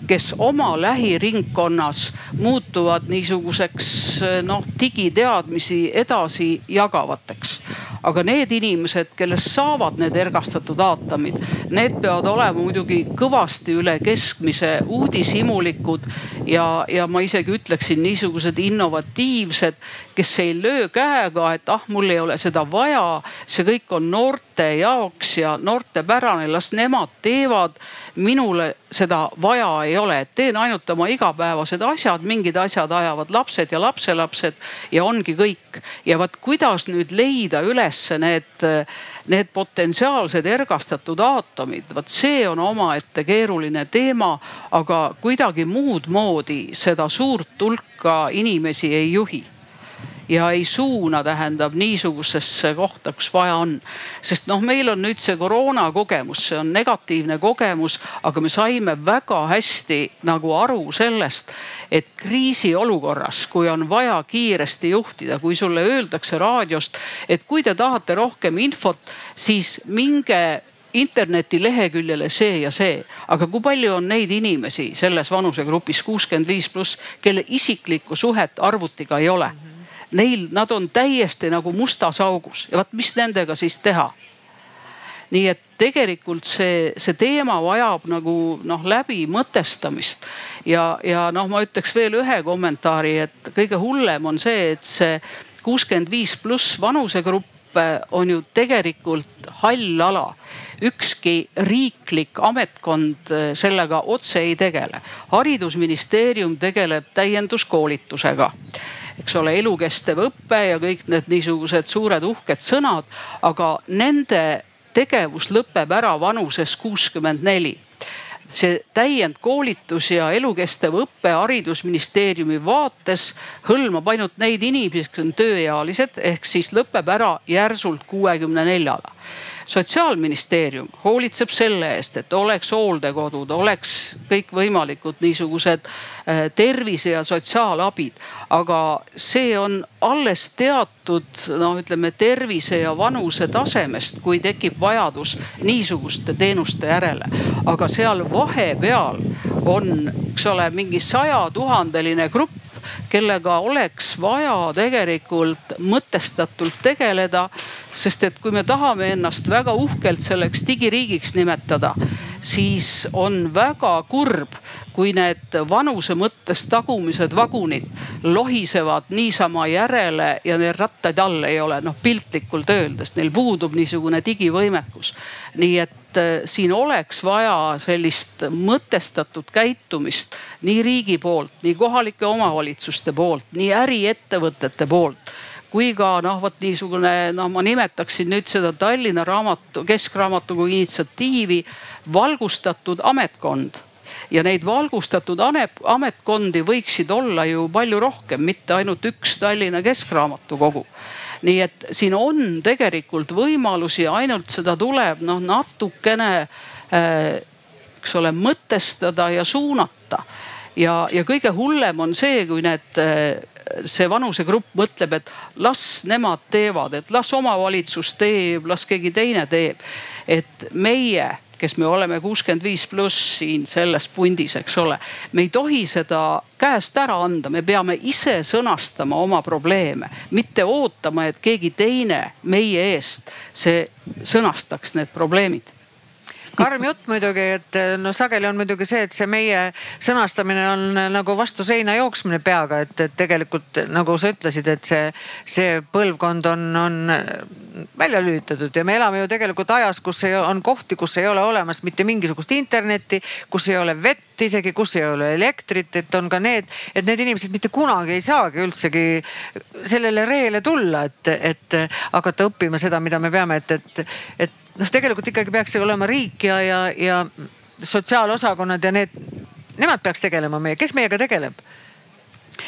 kes oma lähiringkonnas muutuvad niisuguseks eh, noh digiteadmisi edasi jagavateks. aga need inimesed, kellest saavad need ergastatud aatomid, need peavad olema muidugi kõvasti üle keskmise uudishimulikud ja, ja ma isegi ütleksin niisugused innovatiivsed, kes ei löö käega, et ah, mul ei ole seda vaja, see kõik on noorte jaoks ja noortepärane, las nemad teevad. minule seda vaja ei ole, teen ainult oma igapäevased asjad, mingid asjad ajavad lapsed ja lapselapsed ja ongi kõik. ja vot kuidas nüüd leida ülesse need need potentsiaalsed ergastatud aatomid, vot see on omaette keeruline teema, aga kuidagi muud moodi seda suurt hulka inimesi ei juhi ja ei suuna, tähendab niisugusesse kohta, kus vaja on. sest noh, meil on nüüd see koroona kogemus, see on negatiivne kogemus, aga me saime väga hästi nagu aru sellest, et kriisiolukorras, kui on vaja kiiresti juhtida, kui sulle öeldakse raadiost, et kui te tahate rohkem infot, siis minge internetileheküljele see ja see. aga kui palju on neid inimesi selles vanusegrupis kuuskümmend viis pluss, kelle isiklikku suhet arvutiga ei ole? Neil, nad on täiesti nagu mustas augus ja vot mis nendega siis teha? nii et tegelikult see, see teema vajab nagu noh läbi mõtestamist. ja, ja noh, ma ütleks veel ühe kommentaari, et kõige hullem on see, et see kuuskümmend viis pluss vanusegrupp on ju tegelikult hall ala ükski riiklik ametkond sellega otse ei tegele. haridusministeerium tegeleb täienduskoolitusega eks ole, elukestev õpe ja kõik need niisugused suured uhked sõnad, aga nende tegevus lõpeb ära vanuses kuuskümmend neli. See täiendkoolitus ja elukestev õpe haridusministeeriumi vaates hõlmab ainult neid inimesi, kes on tööealised, ehk siis lõpeb ära järsult kuuekümne neljale sotsiaalministeerium hoolitseb selle eest, et oleks hooldekodud, oleks kõikvõimalikud niisugused äh, tervise ja sotsiaalabid. aga see on alles teatud noh, ütleme tervise ja vanuse tasemest, kui tekib vajadus niisuguste teenuste järele. aga seal vahepeal on, eks ole, mingi sajatuhandeline grupp kellega oleks vaja tegelikult mõtestatult tegeleda. sest et kui me tahame ennast väga uhkelt selleks digiriigiks nimetada, siis on väga kurb, kui need vanuse mõttes tagumised vagunid lohisevad niisama järele ja neil rattaid all ei ole, noh piltlikult öeldes, neil puudub niisugune digivõimekus. nii et et äh, siin oleks vaja sellist mõtestatud käitumist nii riigi poolt, nii kohalike omavalitsuste poolt, nii äriettevõtete poolt kui ka noh, vot niisugune noh, ma nimetaksin nüüd seda Tallinna raamatu, keskraamatukogu initsiatiivi valgustatud ametkond. Ja neid valgustatud ametkondi võiksid olla ju palju rohkem, mitte ainult üks Tallinna Keskraamatukogu nii et siin on tegelikult võimalusi, ainult seda tuleb noh natukene äh, eks ole, mõtestada ja suunata. ja, ja kõige hullem on see, kui need äh, see vanusegrupp mõtleb, et las nemad teevad, et las omavalitsus teeb, las keegi teine teeb. et meie kes me oleme kuuskümmend viis pluss siin selles pundis, eks ole. me ei tohi seda käest ära anda, me peame ise sõnastama oma probleeme, mitte ootama, et keegi teine meie eest see sõnastaks need probleemid karm jutt muidugi, et no sageli on muidugi see, et see meie sõnastamine on nagu vastu seina jooksmine peaga, et, et tegelikult nagu sa ütlesid, et see, see põlvkond on, on välja lülitatud ja me elame ju tegelikult ajas, kus ei, on kohti, kus ei ole olemas mitte mingisugust internetti, kus ei ole vett isegi, kus ei ole elektrit, et on ka need, et need inimesed mitte kunagi ei saagi üldsegi sellele reele tulla, et, et hakata õppima seda, mida me peame, et, et, et noh, tegelikult ikkagi peaks see olema riik ja, ja, ja sotsiaalosakonnad ja need, nemad peaks tegelema meie, kes meiega tegeleb?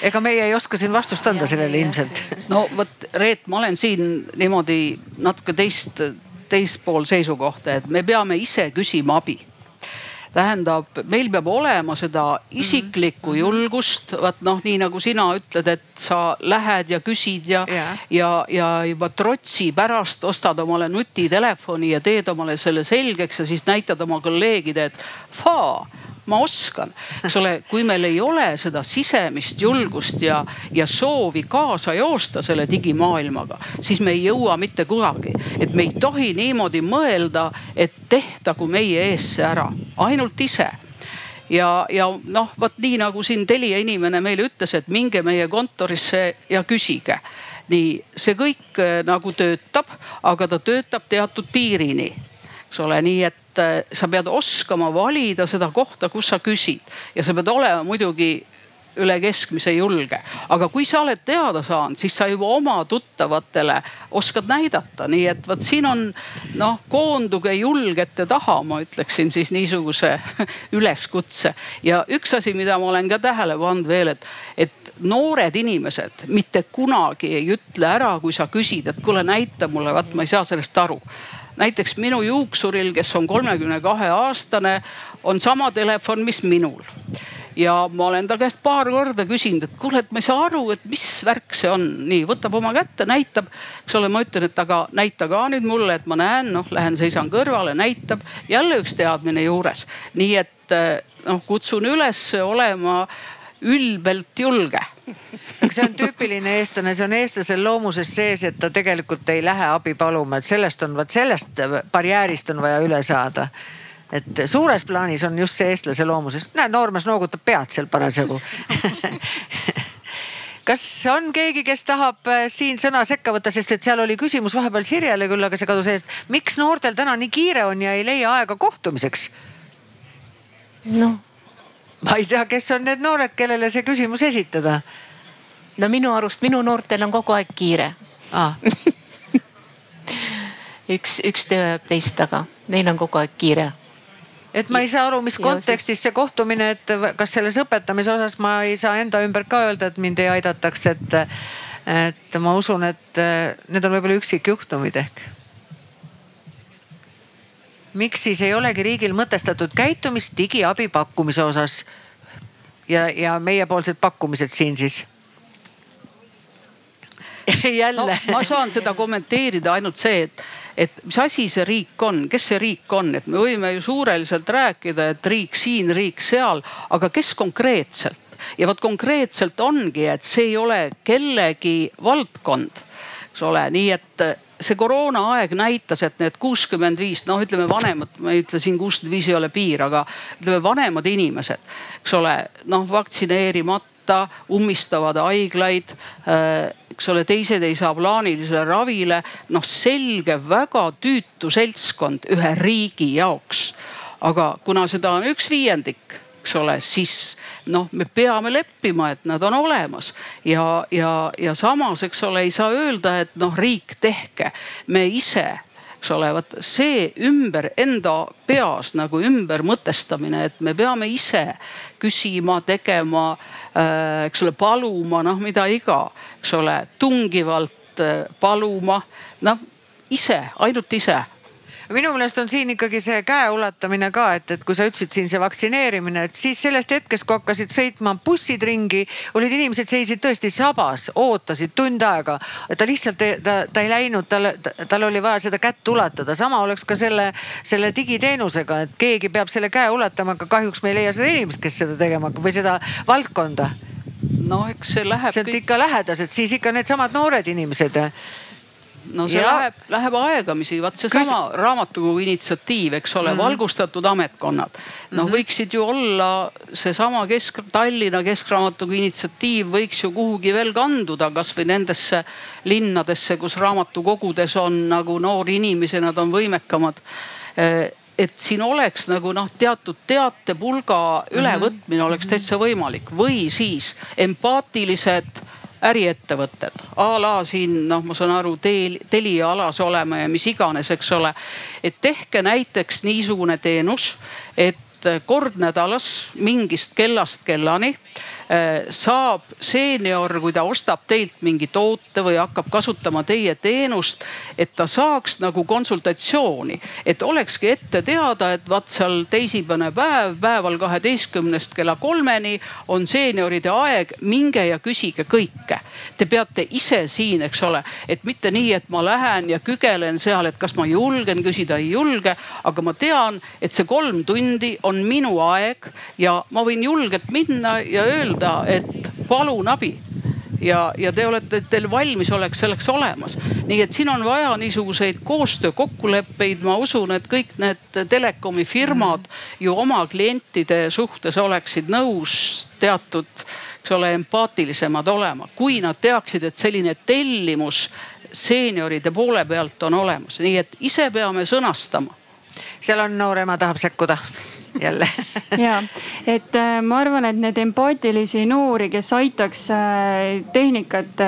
ega meie ei oska siin vastust anda sellele ilmselt. no vot Reet, ma olen siin niimoodi natuke teist, teispool seisukohta, et me peame ise küsima abi tähendab, meil peab olema seda isiklikku mhm. julgust, vaat noh, nii nagu sina ütled, et sa lähed ja küsid ja yeah., ja, ja juba trotsi pärast ostad omale nutitelefoni ja teed omale selle selgeks ja siis näitad oma kolleegidele, et faa ma oskan, eks ole, kui meil ei ole seda sisemist julgust ja, ja soovi kaasa joosta selle digimaailmaga, siis me ei jõua mitte kunagi. et me ei tohi niimoodi mõelda, et tehtagu meie eest see ära, ainult ise ja, ja noh, vot nii nagu siin Telia inimene meile ütles, et minge meie kontorisse ja küsige. nii see kõik eh, nagu töötab, aga ta töötab teatud piirini, eks ole, nii et et sa pead oskama valida seda kohta, kus sa küsid ja sa pead olema muidugi üle keskmise julge. aga kui sa oled teada saanud, siis sa juba oma tuttavatele oskad näidata, nii et vot siin on noh, koonduge julgete taha, ma ütleksin siis niisuguse üleskutse. ja üks asi, mida ma olen ka tähele pannud veel, et, et noored inimesed mitte kunagi ei ütle ära, kui sa küsid, et kuule, näita mulle, vaat ma ei saa sellest aru näiteks minu juuksuril, kes on kolmekümne kahe aastane, on sama telefon, mis minul ja ma olen ta käest paar korda küsinud, et kuule, et ma ei saa aru, et mis värk see on. nii, võtab oma kätte, näitab, eks ole, ma ütlen, et aga näita ka nüüd mulle, et ma näen, noh, lähen seisan kõrvale, näitab. jälle üks teadmine juures, nii et noh, kutsun üles olema ülbelt julge see on tüüpiline eestlane, see on eestlasel loomuses sees, et ta tegelikult ei lähe abi paluma, et sellest on, vot sellest barjäärist on vaja üle saada et suures plaanis on just see eestlase loomuses, näed noormees noogutab pead seal parasjagu kas on keegi, kes tahab äh, siin sõna sekka võtta, sest et seal oli küsimus vahepeal Sirjele küll, aga see kadus eest. miks noortel täna nii kiire on ja ei leia aega kohtumiseks? noh. Ma ei tea, kes on need noored, kellele see küsimus esitada. no minu arust minu noortel on kogu aeg kiire ah. üks, üks töö ajab teist taga, neil on kogu aeg kiire et ma ei saa aru, mis kontekstis see kohtumine, et kas selles õpetamise osas ma ei saa enda ümber ka öelda, et mind ei aidataks, et, et ma usun, et need on võib-olla üksikjuhtumid ehk. Miks siis ei olegi riigil mõtestatud käitumist digiabi pakkumise osas? Ja, ja meiepoolsed pakkumised siin siis? Jälle. No,. ma saan seda kommenteerida ainult see, et, et mis asi see riik on, kes see riik on, et me võime ju suureliselt rääkida, et riik siin, riik seal, aga kes konkreetselt? Ja vot konkreetselt ongi, et see ei ole kellegi valdkond, eks ole, nii et see koroonaaeg näitas, et need kuuskümmend viis, noh, ütleme vanemad, ma ei ütle siin kuuskümmend viis ei ole piir, aga ütleme vanemad inimesed, eks ole, noh vaktsineerimata, ummistavad haiglaid äh, eks ole, teised ei saa plaanilisele ravile. noh, selge, väga tüütu seltskond ühe riigi jaoks. aga kuna seda on üks viiendik, eks ole, siis noh, me peame leppima, et nad on olemas. Ja, ja, ja samas, eks ole, ei saa öelda, et noh, riik tehke, me ise eks ole, vot see ümber enda peas nagu ümber mõtestamine, et me peame ise küsima, tegema äh,, eks ole, paluma, noh mida iga, eks ole, tungivalt äh, paluma, noh ise, ainult ise minu meelest on siin ikkagi see käe ulatamine ka, et, et kui sa ütlesid siin see vaktsineerimine, et siis sellest hetkest, kui hakkasid sõitma bussid ringi, olid inimesed seisid tõesti sabas, ootasid tund aega. ta lihtsalt, ta, ta ei läinud, tal, tal oli vaja seda kätt ulatada, sama oleks ka selle, selle digiteenusega, et keegi peab selle käe ulatama, aga kahjuks me ei leia seda inimest, kes seda tegema hakkab või seda valdkonda no eks see läheb. sealt kõik... ikka lähedased, siis ikka needsamad noored inimesed no see ja. läheb, läheb aegamisi, vaat seesama Küs... raamatukogu initsiatiiv, eks ole mm, -hmm. valgustatud ametkonnad. noh mm -hmm., võiksid ju olla seesama kesk, Tallinna Keskraamatukogu initsiatiiv võiks ju kuhugi veel kanduda, kasvõi nendesse linnadesse, kus raamatukogudes on nagu noori inimesi, nad on võimekamad eh, et siin oleks nagu noh, teatud teatepulga ülevõtmine oleks täitsa võimalik või siis empaatilised äriettevõtted a la siin noh, ma saan aru tel, Telia alas olema ja mis iganes, eks ole. et tehke näiteks niisugune teenus, et kord nädalas mingist kellast kellani saab seenior, kui ta ostab teilt mingi toote või hakkab kasutama teie teenust, et ta saaks nagu konsultatsiooni, et olekski ette teada, et vaat seal teisipäevane päev, päeval kaheteistkümnest kella kolmeni on seenioride aeg, minge ja küsige kõike. Te peate ise siin, eks ole, et mitte nii, et ma lähen ja kügelen seal, et kas ma julgen küsida, ei julge, aga ma tean, et see kolm tundi on minu aeg ja ma võin julgelt minna ja öelda et palun abi ja, ja te olete, teil valmisolek selleks olemas. nii et siin on vaja niisuguseid koostöökokkuleppeid, ma usun, et kõik need telekomi firmad ju oma klientide suhtes oleksid nõus teatud, eks ole, empaatilisemad olema, kui nad teaksid, et selline tellimus seenioride poole pealt on olemas, nii et ise peame sõnastama. seal on noor ema tahab sekkuda jälle ja, et äh, ma arvan, et need empaatilisi noori, kes aitaks äh, tehnikat,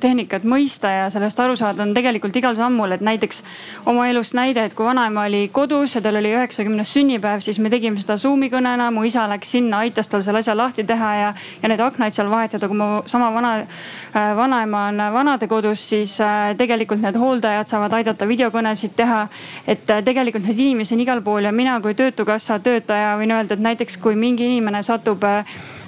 tehnikat mõista ja sellest aru saada, on tegelikult igal sammul, et näiteks oma elust näide, et kui vanaema oli kodus ja tal oli üheksakümnes sünnipäev, siis me tegime seda Zoom'i kõnena. mu isa läks sinna, aitas tal selle asja lahti teha ja, ja need aknaid seal vahetada. kui mu sama vana, vanaema on vanadekodus, siis tegelikult need hooldajad saavad aidata videokõnesid teha. et tegelikult neid inimesi on igal pool ja mina kui töötukassa töötaja võin öelda, et näiteks kui mingi inimene satub äh,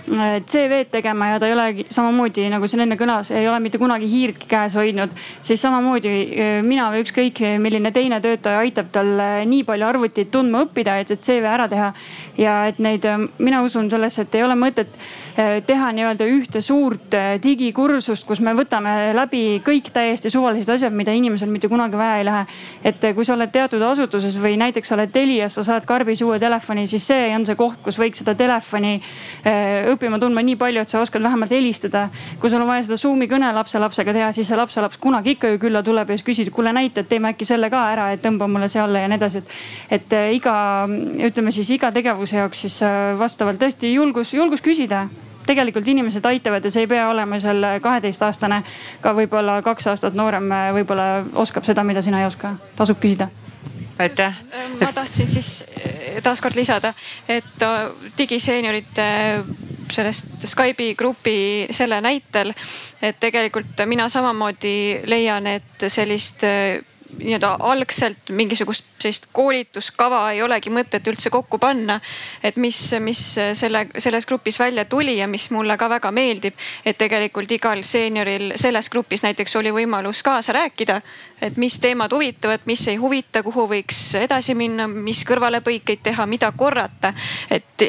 CV-d tegema ja ta ei ole samamoodi nagu siin enne kõlas, ei ole mitte kunagi hiirtki käes hoidnud, siis samamoodi äh, mina või ükskõik milline teine töötaja aitab tal äh, nii palju arvutit tundma õppida, et see CV ära teha. ja et neid, mina usun sellesse, et ei ole mõtet teha nii-öelda ühte suurt digikursust, kus me võtame läbi kõik täiesti suvalised asjad, mida inimesel mitte kunagi vaja ei lähe. et kui sa oled teatud asutuses või näiteks sa oled Telias, sa saad karbis uue telefoni, siis see on see koht, kus võiks seda telefoni äh, õppima tundma nii palju, et sa oskad vähemalt helistada. kui sul on vaja seda Zoom'i kõne lapselapsega teha, siis see lapselaps kunagi ikka ju külla tuleb ja siis küsid, kuule näita, et teeme äkki selle ka ära, et tõmba mulle siia alla ja nii edasi, et. et äh, iga, ütleme siis iga tegevuse jaoks siis äh, vastavalt tõesti julgus, julgus küsida tegelikult inimesed aitavad ja see ei pea olema seal kaheteistaastane. ka võib-olla kaks aastat noorem võib-olla oskab seda, mida sina ei oska, tasub küsida aitäh. ma tahtsin siis eh, taaskord lisada, et äh, digiseeniorite sellest Skype'i grupi selle näitel, et tegelikult mina samamoodi leian, et sellist äh, nii-öelda algselt mingisugust sellist koolituskava ei olegi mõtet üldse kokku panna. et mis, mis selle, selles grupis välja tuli ja mis mulle ka väga meeldib, et tegelikult igal seenioril selles grupis näiteks oli võimalus kaasa rääkida. et mis teemad huvitavad, mis ei huvita, kuhu võiks edasi minna, mis kõrvalepõikeid teha, mida korrata. et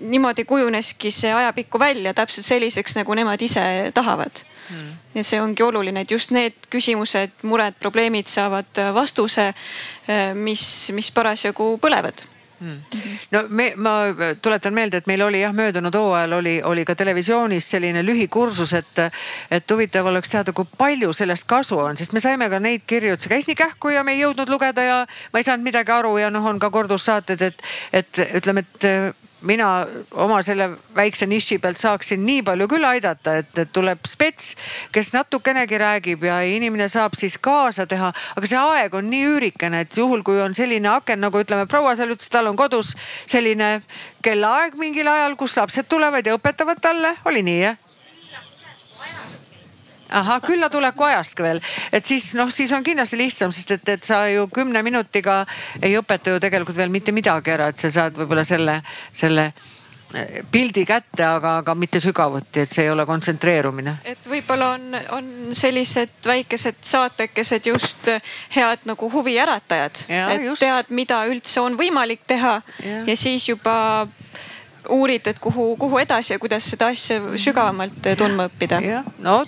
niimoodi kujuneski see ajapikku välja täpselt selliseks, nagu nemad ise tahavad mm.. ja see ongi oluline, et just need küsimused, mured, probleemid saavad äh, vastuse, äh, mis, mis parasjagu põlevad. Hmm. no me, ma tuletan meelde, et meil oli jah, möödunud hooajal oli, oli ka televisioonis selline lühikursus, et, et huvitav oleks teada, kui palju sellest kasu on, sest me saime ka neid kirju, et see käis nii kähku ja me ei jõudnud lugeda ja ma ei saanud midagi aru ja noh, on ka kordussaated, et, et ütleme, et mina oma selle väikse niši pealt saaksin nii palju küll aidata, et, tuleb spets, kes natukenegi räägib ja inimene saab siis kaasa teha. aga see aeg on nii üürikene, et juhul kui on selline aken, nagu ütleme, proua seal ütles, tal on kodus selline kellaaeg mingil ajal, kus lapsed tulevad ja õpetavad talle, oli nii jah? Ahah, küllatuleku ajast veel, et siis noh, siis on kindlasti lihtsam, sest et, et sa ju kümne minutiga ei õpeta ju tegelikult veel mitte midagi ära, et sa saad võib-olla selle, selle eh, pildi kätte, aga, aga mitte sügavuti, et see ei ole kontsentreerumine. et võib-olla on, on sellised väikesed saatekesed just head nagu huviäratajad, et just. tead, mida üldse on võimalik teha ja, ja siis juba uurid, et kuhu, kuhu edasi ja kuidas seda asja sügavamalt tundma õppida. no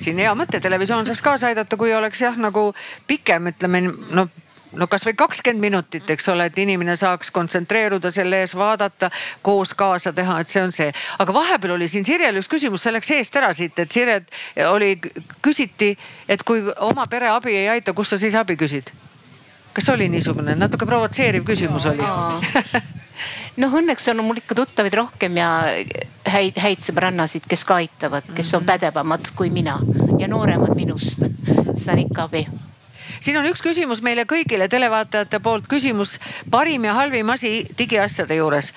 siin hea mõte, televisioon saaks kaasa aidata, kui oleks jah, nagu pikem, ütleme no no kasvõi kakskümmend minutit, eks ole, et inimene saaks kontsentreeruda selle ees, vaadata, koos kaasa teha, et see on see. aga vahepeal oli siin Sirjel üks küsimus, see läks eest ära siit, et Sirje oli, küsiti, et kui oma pere abi ei aita, kust sa siis abi küsid? Kas oli niisugune natuke provotseeriv küsimus oli noh, õnneks on mul ikka tuttavaid rohkem ja häid, häid sõbrannasid, kes ka aitavad, kes on mhm. pädevamad kui mina ja nooremad minust. saan ikka abi siin on üks küsimus meile kõigile televaatajate poolt, küsimus parim ja halvim asi digiasjade juures.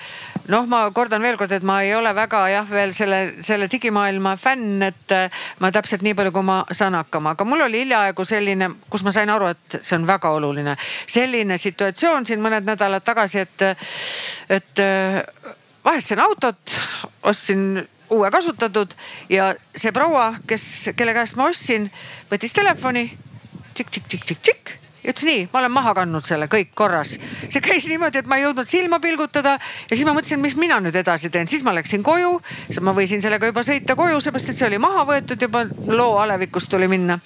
noh, ma kordan veel kord, et ma ei ole väga jah, veel selle, selle digimaailma fänn, et äh, ma täpselt nii palju, kui ma saan hakkama, aga mul oli hiljaaegu selline, kus ma sain aru, et see on väga oluline. selline situatsioon siin mõned nädalad tagasi, et, et äh, vahetasin autot, ostsin uue kasutatud ja see proua, kes, kelle käest ma ostsin, võttis telefoni tšikk-tšikk-tšikk-tšikk ja ütles nii, ma olen maha kandnud selle, kõik korras. see käis niimoodi, et ma ei jõudnud silma pilgutada ja siis ma mõtlesin, mis mina nüüd edasi teen, siis ma läksin koju. siis ma võisin sellega juba sõita koju, seepärast et see oli maha võetud juba, loo alevikust tuli minna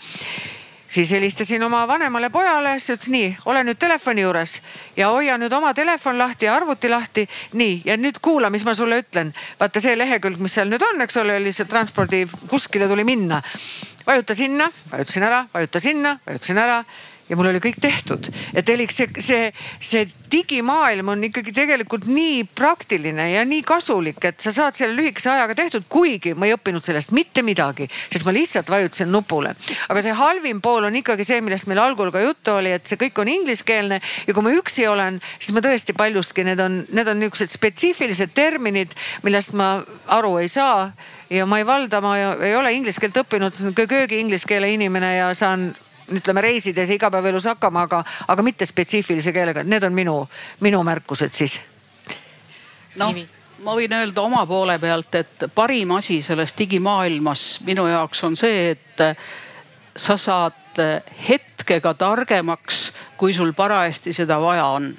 siis helistasin oma vanemale pojale, siis ütles nii, ole nüüd telefoni juures ja hoia nüüd oma telefon lahti ja arvuti lahti. nii ja nüüd kuula, mis ma sulle ütlen. vaata see lehekülg, mis seal nüüd on, eks ole, oli see transpordi, kuskile tuli minna vajuta sinna, vajutasin ära, vajuta sinna, vajutasin ära ja mul oli kõik tehtud. et Elik, see, see, see digimaailm on ikkagi tegelikult nii praktiline ja nii kasulik, et sa saad selle lühikese ajaga tehtud, kuigi ma ei õppinud sellest mitte midagi, sest ma lihtsalt vajutasin nupule. aga see halvim pool on ikkagi see, millest meil algul ka juttu oli, et see kõik on ingliskeelne ja kui ma üksi olen, siis ma tõesti paljustki, need on, need on niisugused spetsiifilised terminid, millest ma aru ei saa ja ma ei valda, ma ei ole inglise keelt õppinud, köögi inglise keele inimene ja saan ütleme reisides ja igapäevaelus hakkama, aga, aga mitte spetsiifilise keelega, need on minu, minu märkused siis. noh, ma võin öelda oma poole pealt, et parim asi selles digimaailmas minu jaoks on see, et sa saad hetkega targemaks, kui sul parajasti seda vaja on.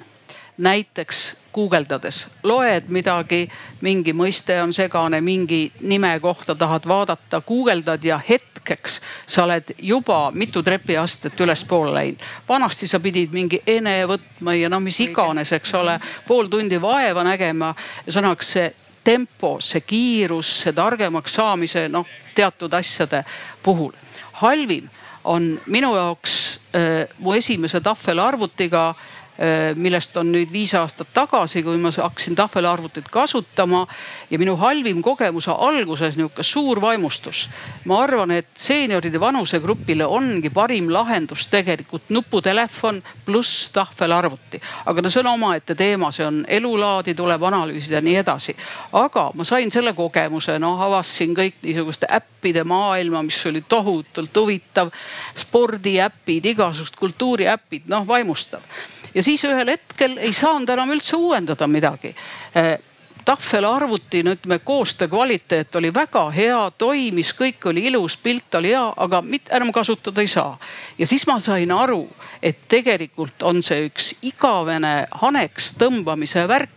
näiteks guugeldades, loed midagi, mingi mõiste on segane, mingi nime kohta tahad vaadata, guugeldad ja hetk hetkeks sa oled juba mitu trepiastet ülespoole läinud. vanasti sa pidid mingi ene võtma ja no mis iganes, eks ole, pool tundi vaeva nägema. ühesõnaga see tempo, see kiirus, see targemaks saamise noh teatud asjade puhul. halvim on minu jaoks äh, mu esimese tahvelarvutiga äh, millest on nüüd viis aastat tagasi, kui ma hakkasin tahvelarvutit kasutama ja minu halvim kogemus alguses nihuke suur vaimustus. ma arvan, et seenioride vanusegrupile ongi parim lahendus tegelikult nuputelefon pluss tahvelarvuti. aga no see on omaette teema, see on elulaadi, tuleb analüüsida ja nii edasi. aga ma sain selle kogemuse, noh avastasin kõik niisuguste äppide maailma, mis oli tohutult huvitav. spordiäpid, igasugused kultuuriäpid, noh vaimustav ja siis ühel hetkel ei saanud enam üldse uuendada midagi eh, tahvelarvuti, no ütleme koostöö kvaliteet oli väga hea, toimis, kõik oli ilus, pilt oli hea, aga mitte enam kasutada ei saa. ja siis ma sain aru, et tegelikult on see üks igavene haneks tõmbamise värk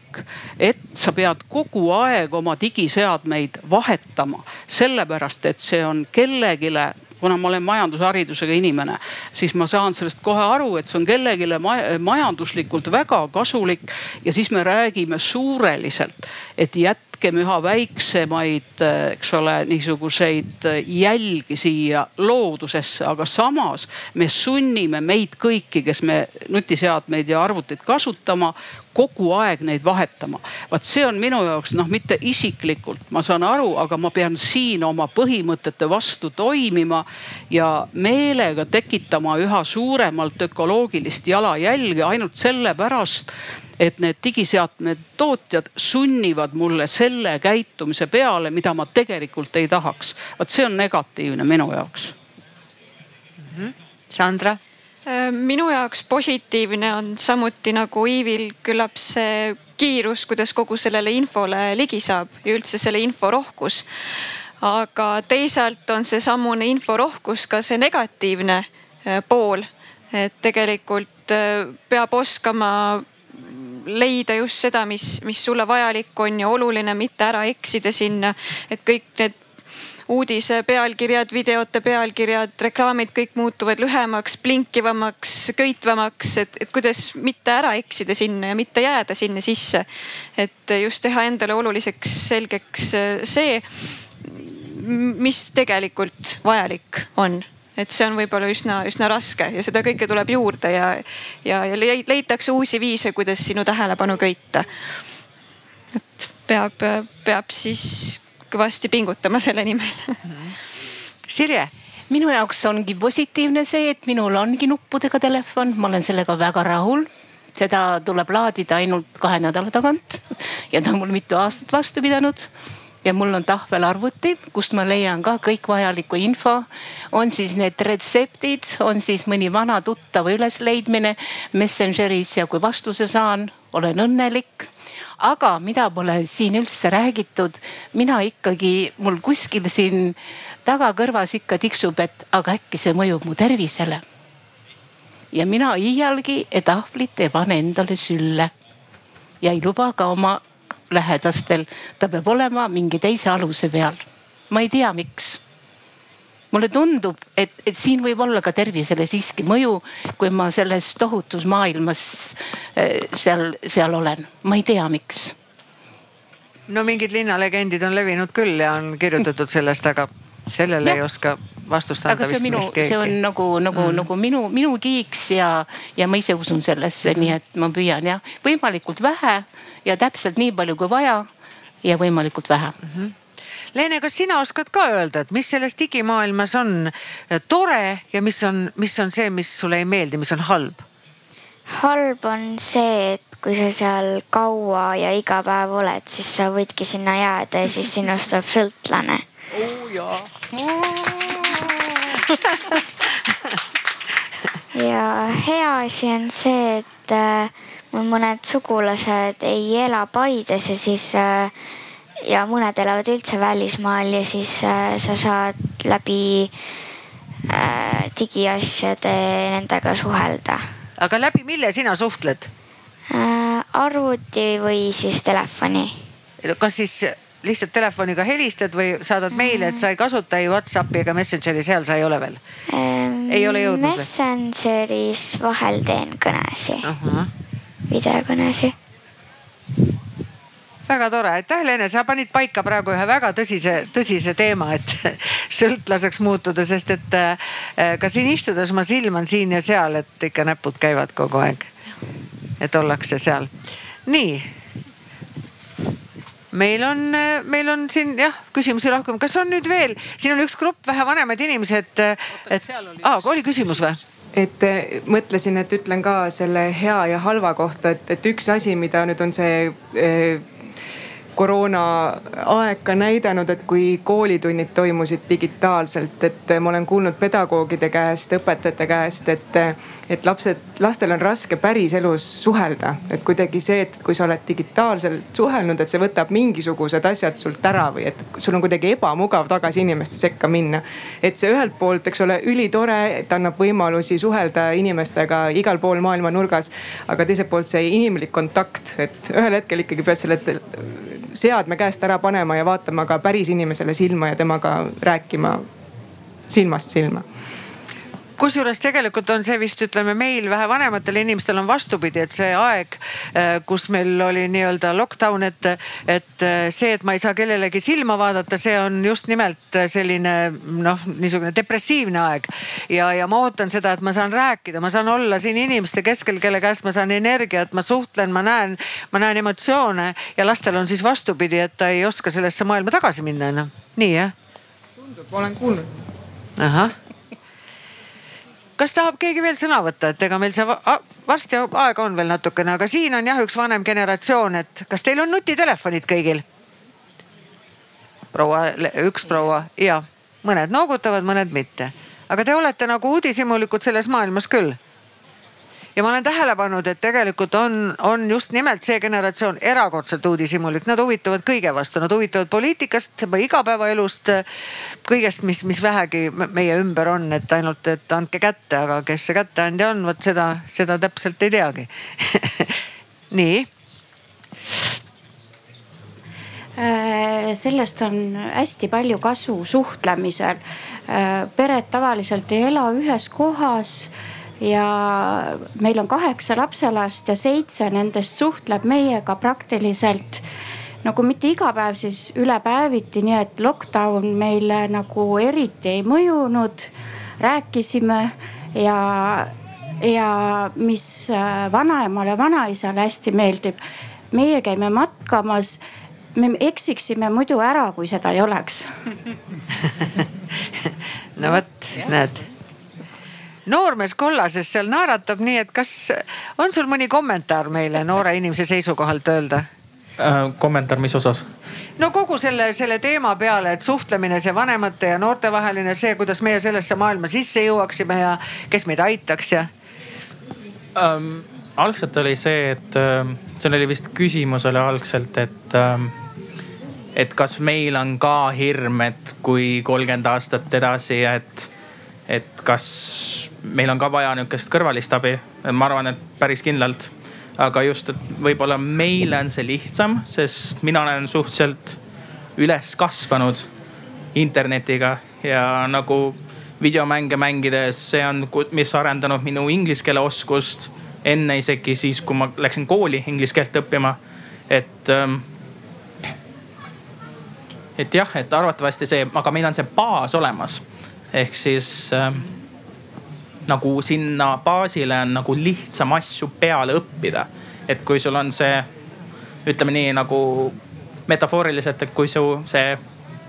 et sa pead kogu aeg oma digiseadmeid vahetama, sellepärast et see on kellelegi kuna ma olen majandusharidusega inimene, siis ma saan sellest kohe aru, et see on kellelegi majanduslikult väga kasulik. ja siis me räägime suureliselt, et jätkem üha väiksemaid, eks ole, niisuguseid jälgi siia loodusesse, aga samas me sunnime meid kõiki, kes me nutiseadmeid ja arvuteid kasutama, kogu aeg neid vahetama. vaat see on minu jaoks noh, mitte isiklikult, ma saan aru, aga ma pean siin oma põhimõtete vastu toimima ja meelega tekitama üha suuremalt ökoloogilist jalajälge ainult sellepärast et need digiseadmed tootjad sunnivad mulle selle käitumise peale, mida ma tegelikult ei tahaks. vot see on negatiivne minu jaoks mm. -hmm. Sandra Äh, minu jaoks positiivne on samuti nagu Iivil küllap see kiirus, kuidas kogu sellele infole ligi saab ja üldse selle inforohkus. aga teisalt on seesamune inforohkus ka see negatiivne äh, pool, et tegelikult äh, peab oskama leida just seda, mis, mis sulle vajalik on ja oluline, mitte ära eksida sinna. et kõik need uudise pealkirjad, videote pealkirjad, reklaamid, kõik muutuvad lühemaks, blinkivamaks, köitvamaks, et, et kuidas mitte ära eksida sinna ja mitte jääda sinna sisse. et just teha endale oluliseks selgeks see, mis tegelikult vajalik on et see on võib-olla üsna, üsna raske ja seda kõike tuleb juurde ja, ja, ja leitakse uusi viise, kuidas sinu tähelepanu köita. et peab, peab siis kõvasti pingutama selle nimel. Sirje minu jaoks ongi positiivne see, et minul ongi nuppudega telefon, ma olen sellega väga rahul. seda tuleb laadida ainult kahe nädala tagant ja ta on mul mitu aastat vastu pidanud. Ja mul on tahvelarvuti, kust ma leian ka kõik vajaliku info. on siis need retseptid, on siis mõni vana tuttava ülesleidmine Messengeris ja kui vastuse saan, olen õnnelik aga mida pole siin üldse räägitud, mina ikkagi, mul kuskil siin tagakõrvas ikka tiksub, et aga äkki see mõjub mu tervisele. ja mina iialgi tahvlit ei pane endale sülle ja ei luba ka oma lähedastel, ta peab olema mingi teise aluse peal. ma ei tea, miks mulle tundub, et, et siin võib olla ka tervisele siiski mõju, kui ma selles tohutus maailmas eh, seal, seal olen, ma ei tea, miks. no mingid linnalegendid on levinud küll ja on kirjutatud sellest, aga sellele ja. ei oska vastust anda aga see vist on minu, meist keegi. see on nagu, nagu mm., nagu minu, minu kiiks ja, ja ma ise usun sellesse mm., nii et ma püüan jah, võimalikult vähe ja täpselt nii palju kui vaja ja võimalikult vähe mm. -hmm. Leene, kas sina oskad ka öelda, et mis selles digimaailmas on tore ja mis on, mis on see, mis sulle ei meeldi, mis on halb? halb on see, et kui sa seal kaua ja iga päev oled, siis sa võidki sinna jääda ja siis sinust saab sõltlane oh jaa ja hea asi on see, et äh, mul mõned sugulased ei ela Paides ja siis äh, ja mõned elavad üldse välismaal ja siis äh, sa saad läbi digiasjade nendega suhelda aga läbi mille sina suhtled? Arvuti või siis telefoni. kas siis lihtsalt telefoniga helistad või saadad meile, et sa ei kasuta ei Whatsappi ega Messengeri, seal sa ei ole veel ähm,? ei ole jõudnud? Messengeris vahel teen kõnesid uh, -huh. videokõnesid väga tore, aitäh Leene, sa panid paika praegu ühe väga tõsise, tõsise teema, et sõltlaseks muutuda, sest et äh, ka siin istudes ma silman siin ja seal, et ikka näpud käivad kogu aeg. et ollakse seal. nii. Meil on, meil on siin jah küsimusi rohkem, kas on nüüd veel, siin on üks grupp vähe vanemad inimesed, et, aa, oli küsimus või? et mõtlesin, et ütlen ka selle hea ja halva kohta, et, et üks asi, mida nüüd on see eh, koroonaaeg ka näidanud, et kui koolitunnid toimusid digitaalselt, et ma olen kuulnud pedagoogide käest, õpetajate käest, et, et lapsed, lastel on raske päriselus suhelda. et kuidagi see, et kui sa oled digitaalselt suhelnud, et see võtab mingisugused asjad sult ära või et sul on kuidagi ebamugav tagasi inimeste sekka minna. et see ühelt poolt, eks ole, ülitore, et annab võimalusi suhelda inimestega igal pool maailma nurgas. aga teiselt poolt see inimlik kontakt, et ühel hetkel ikkagi pead selle seadme käest ära panema ja vaatama ka päris inimesele silma ja temaga rääkima silmast silma kusjuures tegelikult on see vist ütleme meil vähe vanematel inimestel on vastupidi, et see aeg, äh, kus meil oli nii-öelda lockdown, et, et äh, see, et ma ei saa kellelegi silma vaadata, see on just nimelt selline noh, niisugune depressiivne aeg. ja, ja ma ootan seda, et ma saan rääkida, ma saan olla siin inimeste keskel, kelle käest ma saan energiat, ma suhtlen, ma näen, ma näen emotsioone ja lastel on siis vastupidi, et ta ei oska sellesse maailma tagasi minna enam. nii jah? tundub, olen kuulnud. ahah kas tahab keegi veel sõna võtta, et ega meil see varsti aega on veel natukene, aga siin on jah üks vanem generatsioon, et kas teil on nutitelefonid kõigil? proua, üks proua. Ja mõned noogutavad, mõned mitte, aga te olete nagu uudishimulikud selles maailmas küll ja ma olen tähele pannud, et tegelikult on, on just nimelt see generatsioon erakordselt uudishimulik, nad huvituvad kõige vastu, nad huvituvad poliitikast, igapäevaelust, kõigest, mis, mis vähegi meie ümber on, et ainult, et andke kätte, aga kes see kätteandja on, vot seda, seda täpselt ei teagi. Nii. Äh, sellest on hästi palju kasu suhtlemisel. Äh, pered tavaliselt ei ela ühes kohas ja meil on kaheksa lapselast ja seitse nendest suhtleb meiega praktiliselt nagu mitte iga päev, siis üle päeviti, nii et lockdown meile nagu eriti ei mõjunud. rääkisime ja, ja mis äh, vanaemale vanaisale hästi meeldib, meie käime matkamas. Me eksiksime muidu ära, kui seda ei oleks. No vot, näed noormees kollases seal naeratab, nii et kas on sul mõni kommentaar meile noore inimese seisukohalt öelda äh,? kommentaar, mis osas? no kogu selle, selle teema peale, et suhtlemine, see vanemate ja noorte vaheline, see, kuidas meie sellesse maailma sisse jõuaksime ja kes meid aitaks ja ähm,. algselt oli see, et äh, seal oli vist küsimus oli algselt, et äh, et kas meil on ka hirm, et kui kolmkümmend aastat edasi, et, et kas meil on ka vaja nihukest kõrvalist abi, ma arvan, et päris kindlalt. aga just, et võib-olla meile on see lihtsam, sest mina olen suhteliselt üles kasvanud internetiga ja nagu videomänge mängides, see on, mis arendanud minu inglise keele oskust enne isegi siis, kui ma läksin kooli inglise keelt õppima. et ähm, et jah, et arvatavasti see, aga meil on see baas olemas ehk siis äh, nagu sinna baasile on nagu lihtsam asju peale õppida. et kui sul on see, ütleme nii nagu metafooriliselt, et kui su see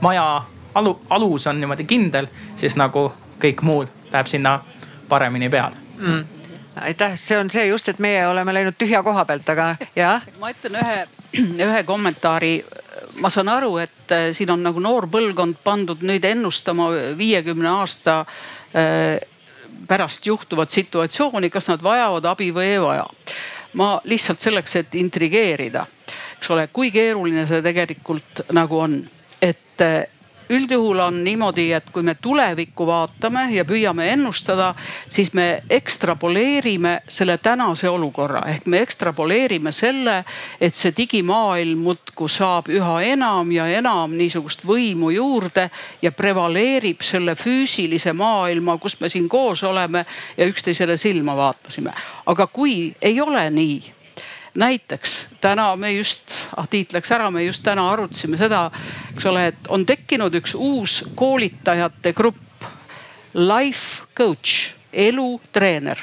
maja alu, alus on niimoodi kindel, siis nagu kõik muud läheb sinna paremini peale mm aitäh, see on see just, et meie oleme läinud tühja koha pealt, aga jah. ma ütlen ühe, ühe kommentaari. Ma saan aru, et äh, siin on nagu noor põlvkond pandud nüüd ennustama viiekümne aasta äh, pärast juhtuvat situatsiooni, kas nad vajavad abi või ei vaja. ma lihtsalt selleks, et intrigeerida, eks ole, kui keeruline see tegelikult nagu on, et äh, üldjuhul on niimoodi, et kui me tulevikku vaatame ja püüame ennustada, siis me ekstrapoleerime selle tänase olukorra ehk me ekstrapoleerime selle, et see digimaailm muudkui saab üha enam ja enam niisugust võimu juurde ja prevaleerib selle füüsilise maailma, kus me siin koos oleme ja üksteisele silma vaatasime. aga kui ei ole nii näiteks täna me just, ah Tiit läks ära, me just täna arutasime seda, eks ole, et on tekkinud üks uus koolitajate grupp. Life coach, elutreener.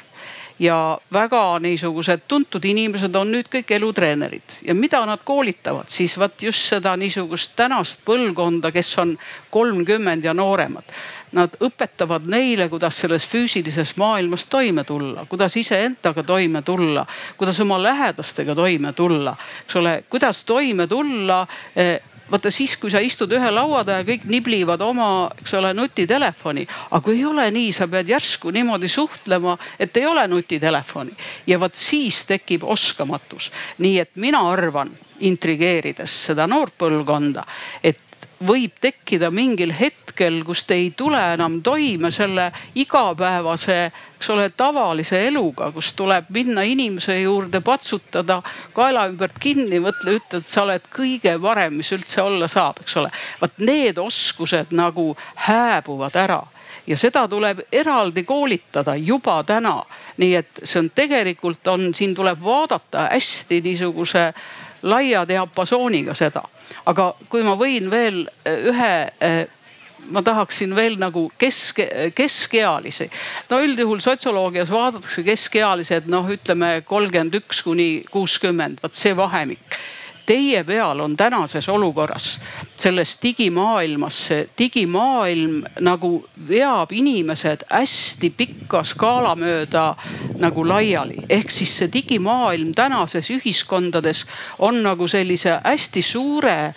Ja väga niisugused tuntud inimesed on nüüd kõik elutreenerid. Ja mida nad koolitavad, siis vot just seda niisugust tänast põlvkonda, kes on kolmkümmend ja nooremad nad õpetavad neile, kuidas selles füüsilises maailmas toime tulla, kuidas iseendaga toime tulla, kuidas oma lähedastega toime tulla, eks ole, kuidas toime tulla eh, vaata siis, kui sa istud ühe laua taha ja kõik niblivad oma, eks ole, nutitelefoni. aga kui ei ole nii, sa pead järsku niimoodi suhtlema, et ei ole nutitelefoni. ja vot siis tekib oskamatus. nii et mina arvan, intrigeerides seda noort põlvkonda, et võib tekkida mingil hetkel, kus te ei tule enam toime selle igapäevase, eks ole, tavalise eluga, kus tuleb minna inimese juurde, patsutada kaela ümbert kinni, mõtle, ütle, et sa oled kõige parem, mis üldse olla saab, eks ole. vot need oskused nagu hääbuvad ära ja seda tuleb eraldi koolitada juba täna. nii et see on tegelikult on, siin tuleb vaadata hästi niisuguse laia diapasooniga seda aga kui ma võin veel eh, ühe eh, ma tahaksin veel nagu kesk, keskealisi. no üldjuhul sotsioloogias vaadatakse keskealised noh, ütleme kolmkümmend üks kuni kuuskümmend, vot see vahemik teie peal on tänases olukorras, selles digimaailmas, see digimaailm nagu veab inimesed hästi pikka skaala mööda nagu laiali. ehk siis see digimaailm tänases ühiskondades on nagu sellise hästi suure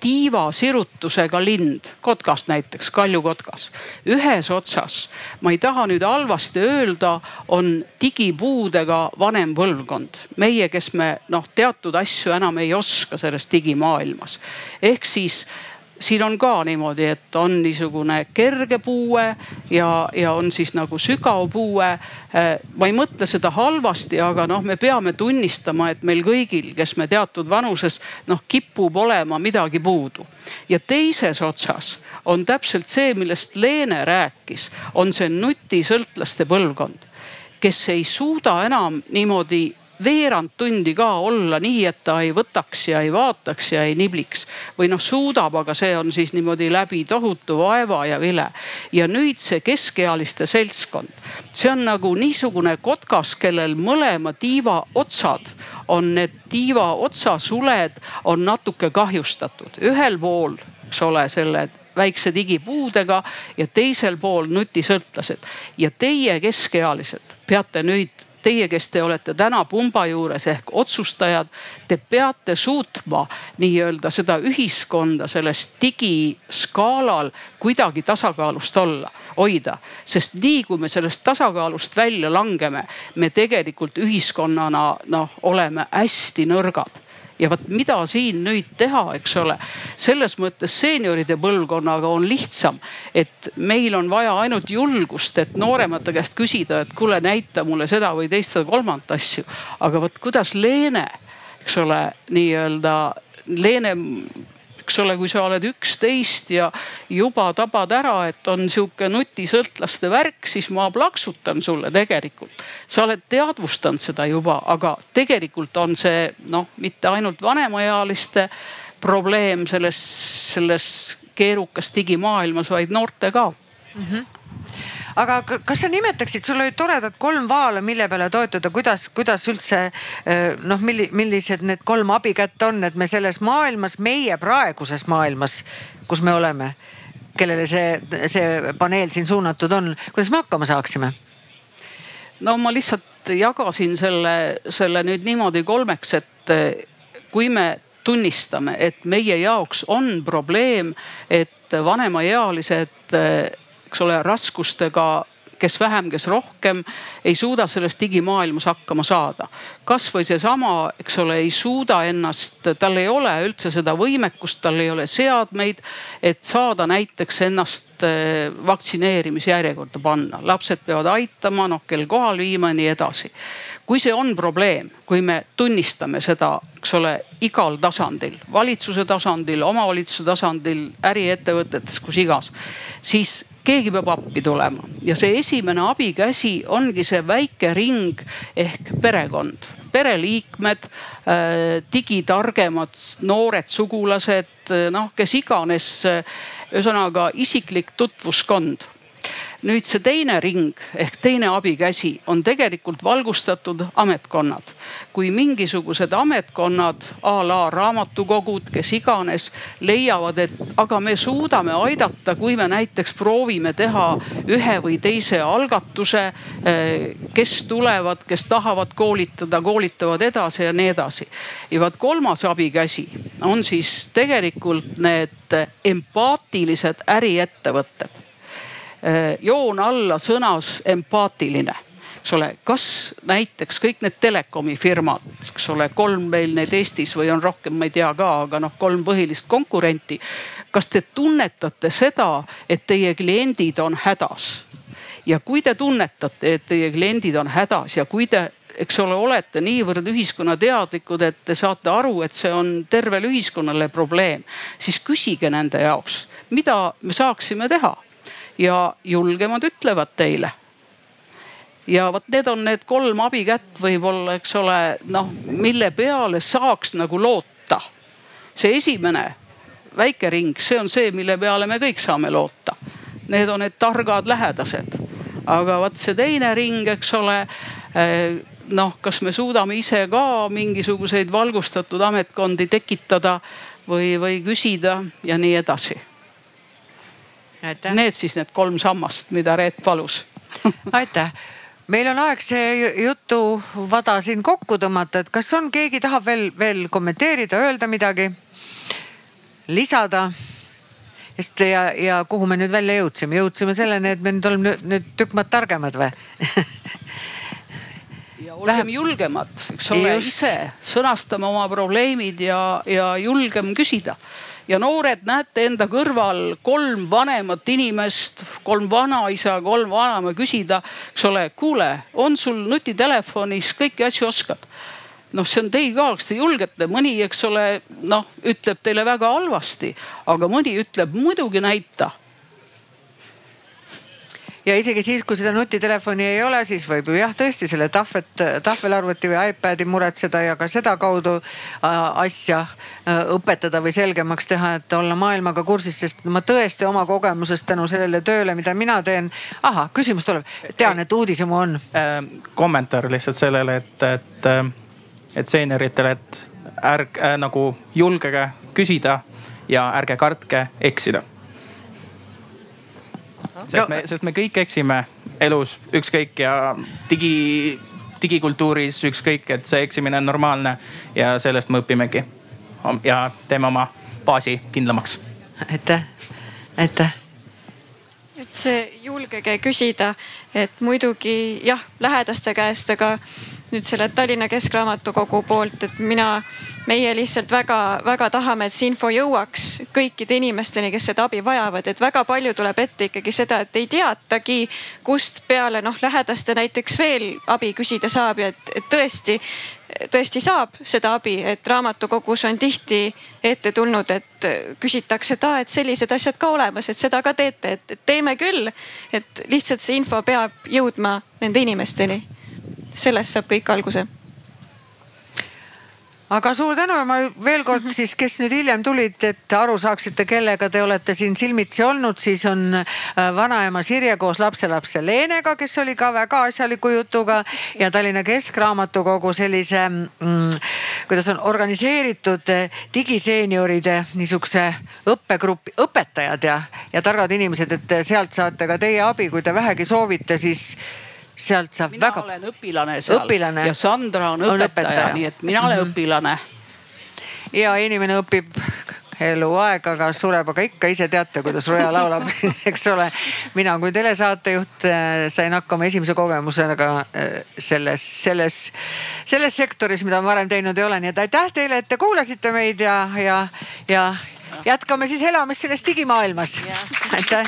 tiivasirutusega lind, kotkas näiteks, kaljukotkas. ühes otsas, ma ei taha nüüd halvasti öelda, on digipuudega vanem põlvkond. meie, kes me noh, teatud asju enam ei oska selles digimaailmas. ehk siis siin on ka niimoodi, et on niisugune kerge puue ja, ja on siis nagu sügav puue. Äh, ma ei mõtle seda halvasti, aga noh, me peame tunnistama, et meil kõigil, kes me teatud vanuses noh, kipub olema midagi puudu. ja teises otsas on täpselt see, millest Leene rääkis, on see nutisõltlaste põlvkond kes ei suuda enam niimoodi veerand tundi ka olla nii, et ta ei võtaks ja ei vaataks ja ei nibliks. või noh, suudab, aga see on siis niimoodi läbi tohutu vaeva ja vile. ja nüüd see keskealiste seltskond, see on nagu niisugune kotkas, kellel mõlema tiiva otsad on need tiiva otsasuled on natuke kahjustatud. ühel pool, eks ole, selle väikse digipuudega ja teisel pool nutisõltlased. ja teie keskealised peate nüüd teie, kes te olete täna pumba juures ehk otsustajad, te peate suutma nii-öelda seda ühiskonda selles digiskaalal kuidagi tasakaalust olla, hoida. sest nii kui me sellest tasakaalust välja langeme, me tegelikult ühiskonnana noh, oleme hästi nõrgad ja vot mida siin nüüd teha, eks ole. selles mõttes seenioride põlvkonnaga on lihtsam, et meil on vaja ainult julgust, et nooremate käest küsida, et kuule, näita mulle seda või teist või kolmandat asju. aga vot kuidas Leene, eks ole, nii-öelda Leene eks ole, kui sa oled üksteist ja juba tabad ära, et on sihuke nutisõltlaste värk, siis ma plaksutan sulle tegelikult. sa oled teadvustanud seda juba, aga tegelikult on see noh, mitte ainult vanemaealiste probleem selles, selles keerukas digimaailmas, vaid noorte ka mm. -hmm aga kas sa nimetaksid, sul olid toredad kolm vaala, mille peale toetuda, kuidas, kuidas üldse noh, milli-, millised need kolm abikätt on, et me selles maailmas, meie praeguses maailmas, kus me oleme, kellele see, see paneel siin suunatud on, kuidas me hakkama saaksime? no ma lihtsalt jagasin selle, selle nüüd niimoodi kolmeks, et kui me tunnistame, et meie jaoks on probleem, et vanemaealised eks ole, raskustega kes vähem, kes rohkem, ei suuda selles digimaailmas hakkama saada. kasvõi seesama, eks ole, ei suuda ennast, tal ei ole üldse seda võimekust, tal ei ole seadmeid, et saada näiteks ennast eh, vaktsineerimisjärjekorda panna. lapsed peavad aitama, noh kell kohal viima ja nii edasi. kui see on probleem, kui me tunnistame seda, eks ole, igal tasandil, valitsuse tasandil, omavalitsuse tasandil, äriettevõtetes, kus igas, siis keegi peab appi tulema ja see esimene abikäsi ongi see väike ring ehk perekond, pereliikmed, äh, digitargemad noored sugulased, äh, noh, kes iganes. Äh, ühesõnaga isiklik tutvuskond nüüd see teine ring ehk teine abikäsi on tegelikult valgustatud ametkonnad. kui mingisugused ametkonnad a la raamatukogud, kes iganes leiavad, et aga me suudame aidata, kui me näiteks proovime teha ühe või teise algatuse. Eh, kes tulevad, kes tahavad koolitada, koolitavad edasi ja nii edasi. ja vaat kolmas abikäsi on siis tegelikult need empaatilised äriettevõtted joon alla sõnas empaatiline eks ole, kas näiteks kõik need telekomi firmad, eks ole, kolm meil neid Eestis või on rohkem, ma ei tea ka, aga noh, kolm põhilist konkurenti. kas te tunnetate seda, et teie kliendid on hädas? ja kui te tunnetate, et teie kliendid on hädas ja kui te eks ole, olete niivõrd ühiskonnateadlikud, et te saate aru, et see on tervele ühiskonnale probleem, siis küsige nende jaoks, mida me saaksime teha ja julgemad ütlevad teile. ja vot need on need kolm abikätt võib-olla, eks ole, noh, mille peale saaks nagu loota. see esimene väike ring, see on see, mille peale me kõik saame loota. Need on need targad lähedased. aga vot see teine ring, eks ole eh, noh, kas me suudame ise ka mingisuguseid valgustatud ametkondi tekitada või, või küsida ja nii edasi Need siis need kolm sammast, mida Reet palus. Aitäh. Meil on aeg see jutuvada siin kokku tõmmata, et kas on, keegi tahab veel, veel kommenteerida, öelda midagi, lisada? sest ja, ja kuhu me nüüd välja jõudsime, jõudsime selleni, et me nüüd oleme nüüd, nüüd tükk maad targemad või? Ja olgem Läheb... julgemad, eks ole, ise sõnastame oma probleemid ja, ja julgem küsida ja noored, näete enda kõrval kolm vanemat inimest, kolm vanaisa, kolm vanaema küsida, eks ole, kuule, on sul nutitelefonis kõiki asju oskad? noh, see on teil ka, kas te julgete, mõni, eks ole, noh, ütleb teile väga halvasti, aga mõni ütleb muidugi näita ja isegi siis, kui seda nutitelefoni ei ole, siis võib ju jah, tõesti selle tahvet, tahvelarvuti või iPad'i muretseda ja ka sedakaudu äh, asja äh, õpetada või selgemaks teha, et olla maailmaga kursis, sest ma tõesti oma kogemusest tänu sellele tööle, mida mina teen. ahah, küsimus tuleb, tean, et uudishimu on äh,. kommentaar lihtsalt sellele, et, et, äh, et seenioritele, et ärge äh, nagu julgege küsida ja ärge kartke eksida sest me, sest me kõik eksime elus ükskõik ja digi, digikultuuris ükskõik, et see eksimine on normaalne ja sellest me õpimegi. ja teeme oma baasi kindlamaks. aitäh, aitäh et see julgege küsida, et muidugi jah, lähedaste käest, aga nüüd selle Tallinna Keskraamatukogu poolt, et mina, meie lihtsalt väga-väga tahame, et see info jõuaks kõikide inimesteni, kes seda abi vajavad, et väga palju tuleb ette ikkagi seda, et ei teatagi, kust peale noh, lähedaste näiteks veel abi küsida saab ja et, et tõesti tõesti saab seda abi, et raamatukogus on tihti ette tulnud, et küsitakse, et aa, et sellised asjad ka olemas, et seda ka teete, et teeme küll. et lihtsalt see info peab jõudma nende inimesteni sellest saab kõik alguse. aga suur tänu ja ma veel kord siis, kes nüüd hiljem tulid, et aru saaksite, kellega te olete siin silmitsi olnud, siis on äh, vanaema Sirje koos lapselapse Leenega, kes oli ka väga asjaliku jutuga ja Tallinna Keskraamatukogu sellise mm,, kuidas on organiseeritud äh, digiseenioride niisuguse õppegrupi, õpetajad ja, ja targad inimesed, et sealt saate ka teie abi, kui te vähegi soovite, siis sealt saab mina väga. olen õpilane seal õpilane. ja Sandra on õpetaja, õpetaja., nii et mina olen mm -hmm. õpilane. ja inimene õpib eluaeg, aga sureb aga ikka, ise teate, kuidas Roja laulab, eks ole. mina kui telesaatejuht äh, sain hakkama esimese kogemusega äh, selles, selles, selles sektoris, mida ma varem teinud ei ole, nii et aitäh teile, et te kuulasite meid ja, ja, ja jätkame siis elamist selles digimaailmas. aitäh.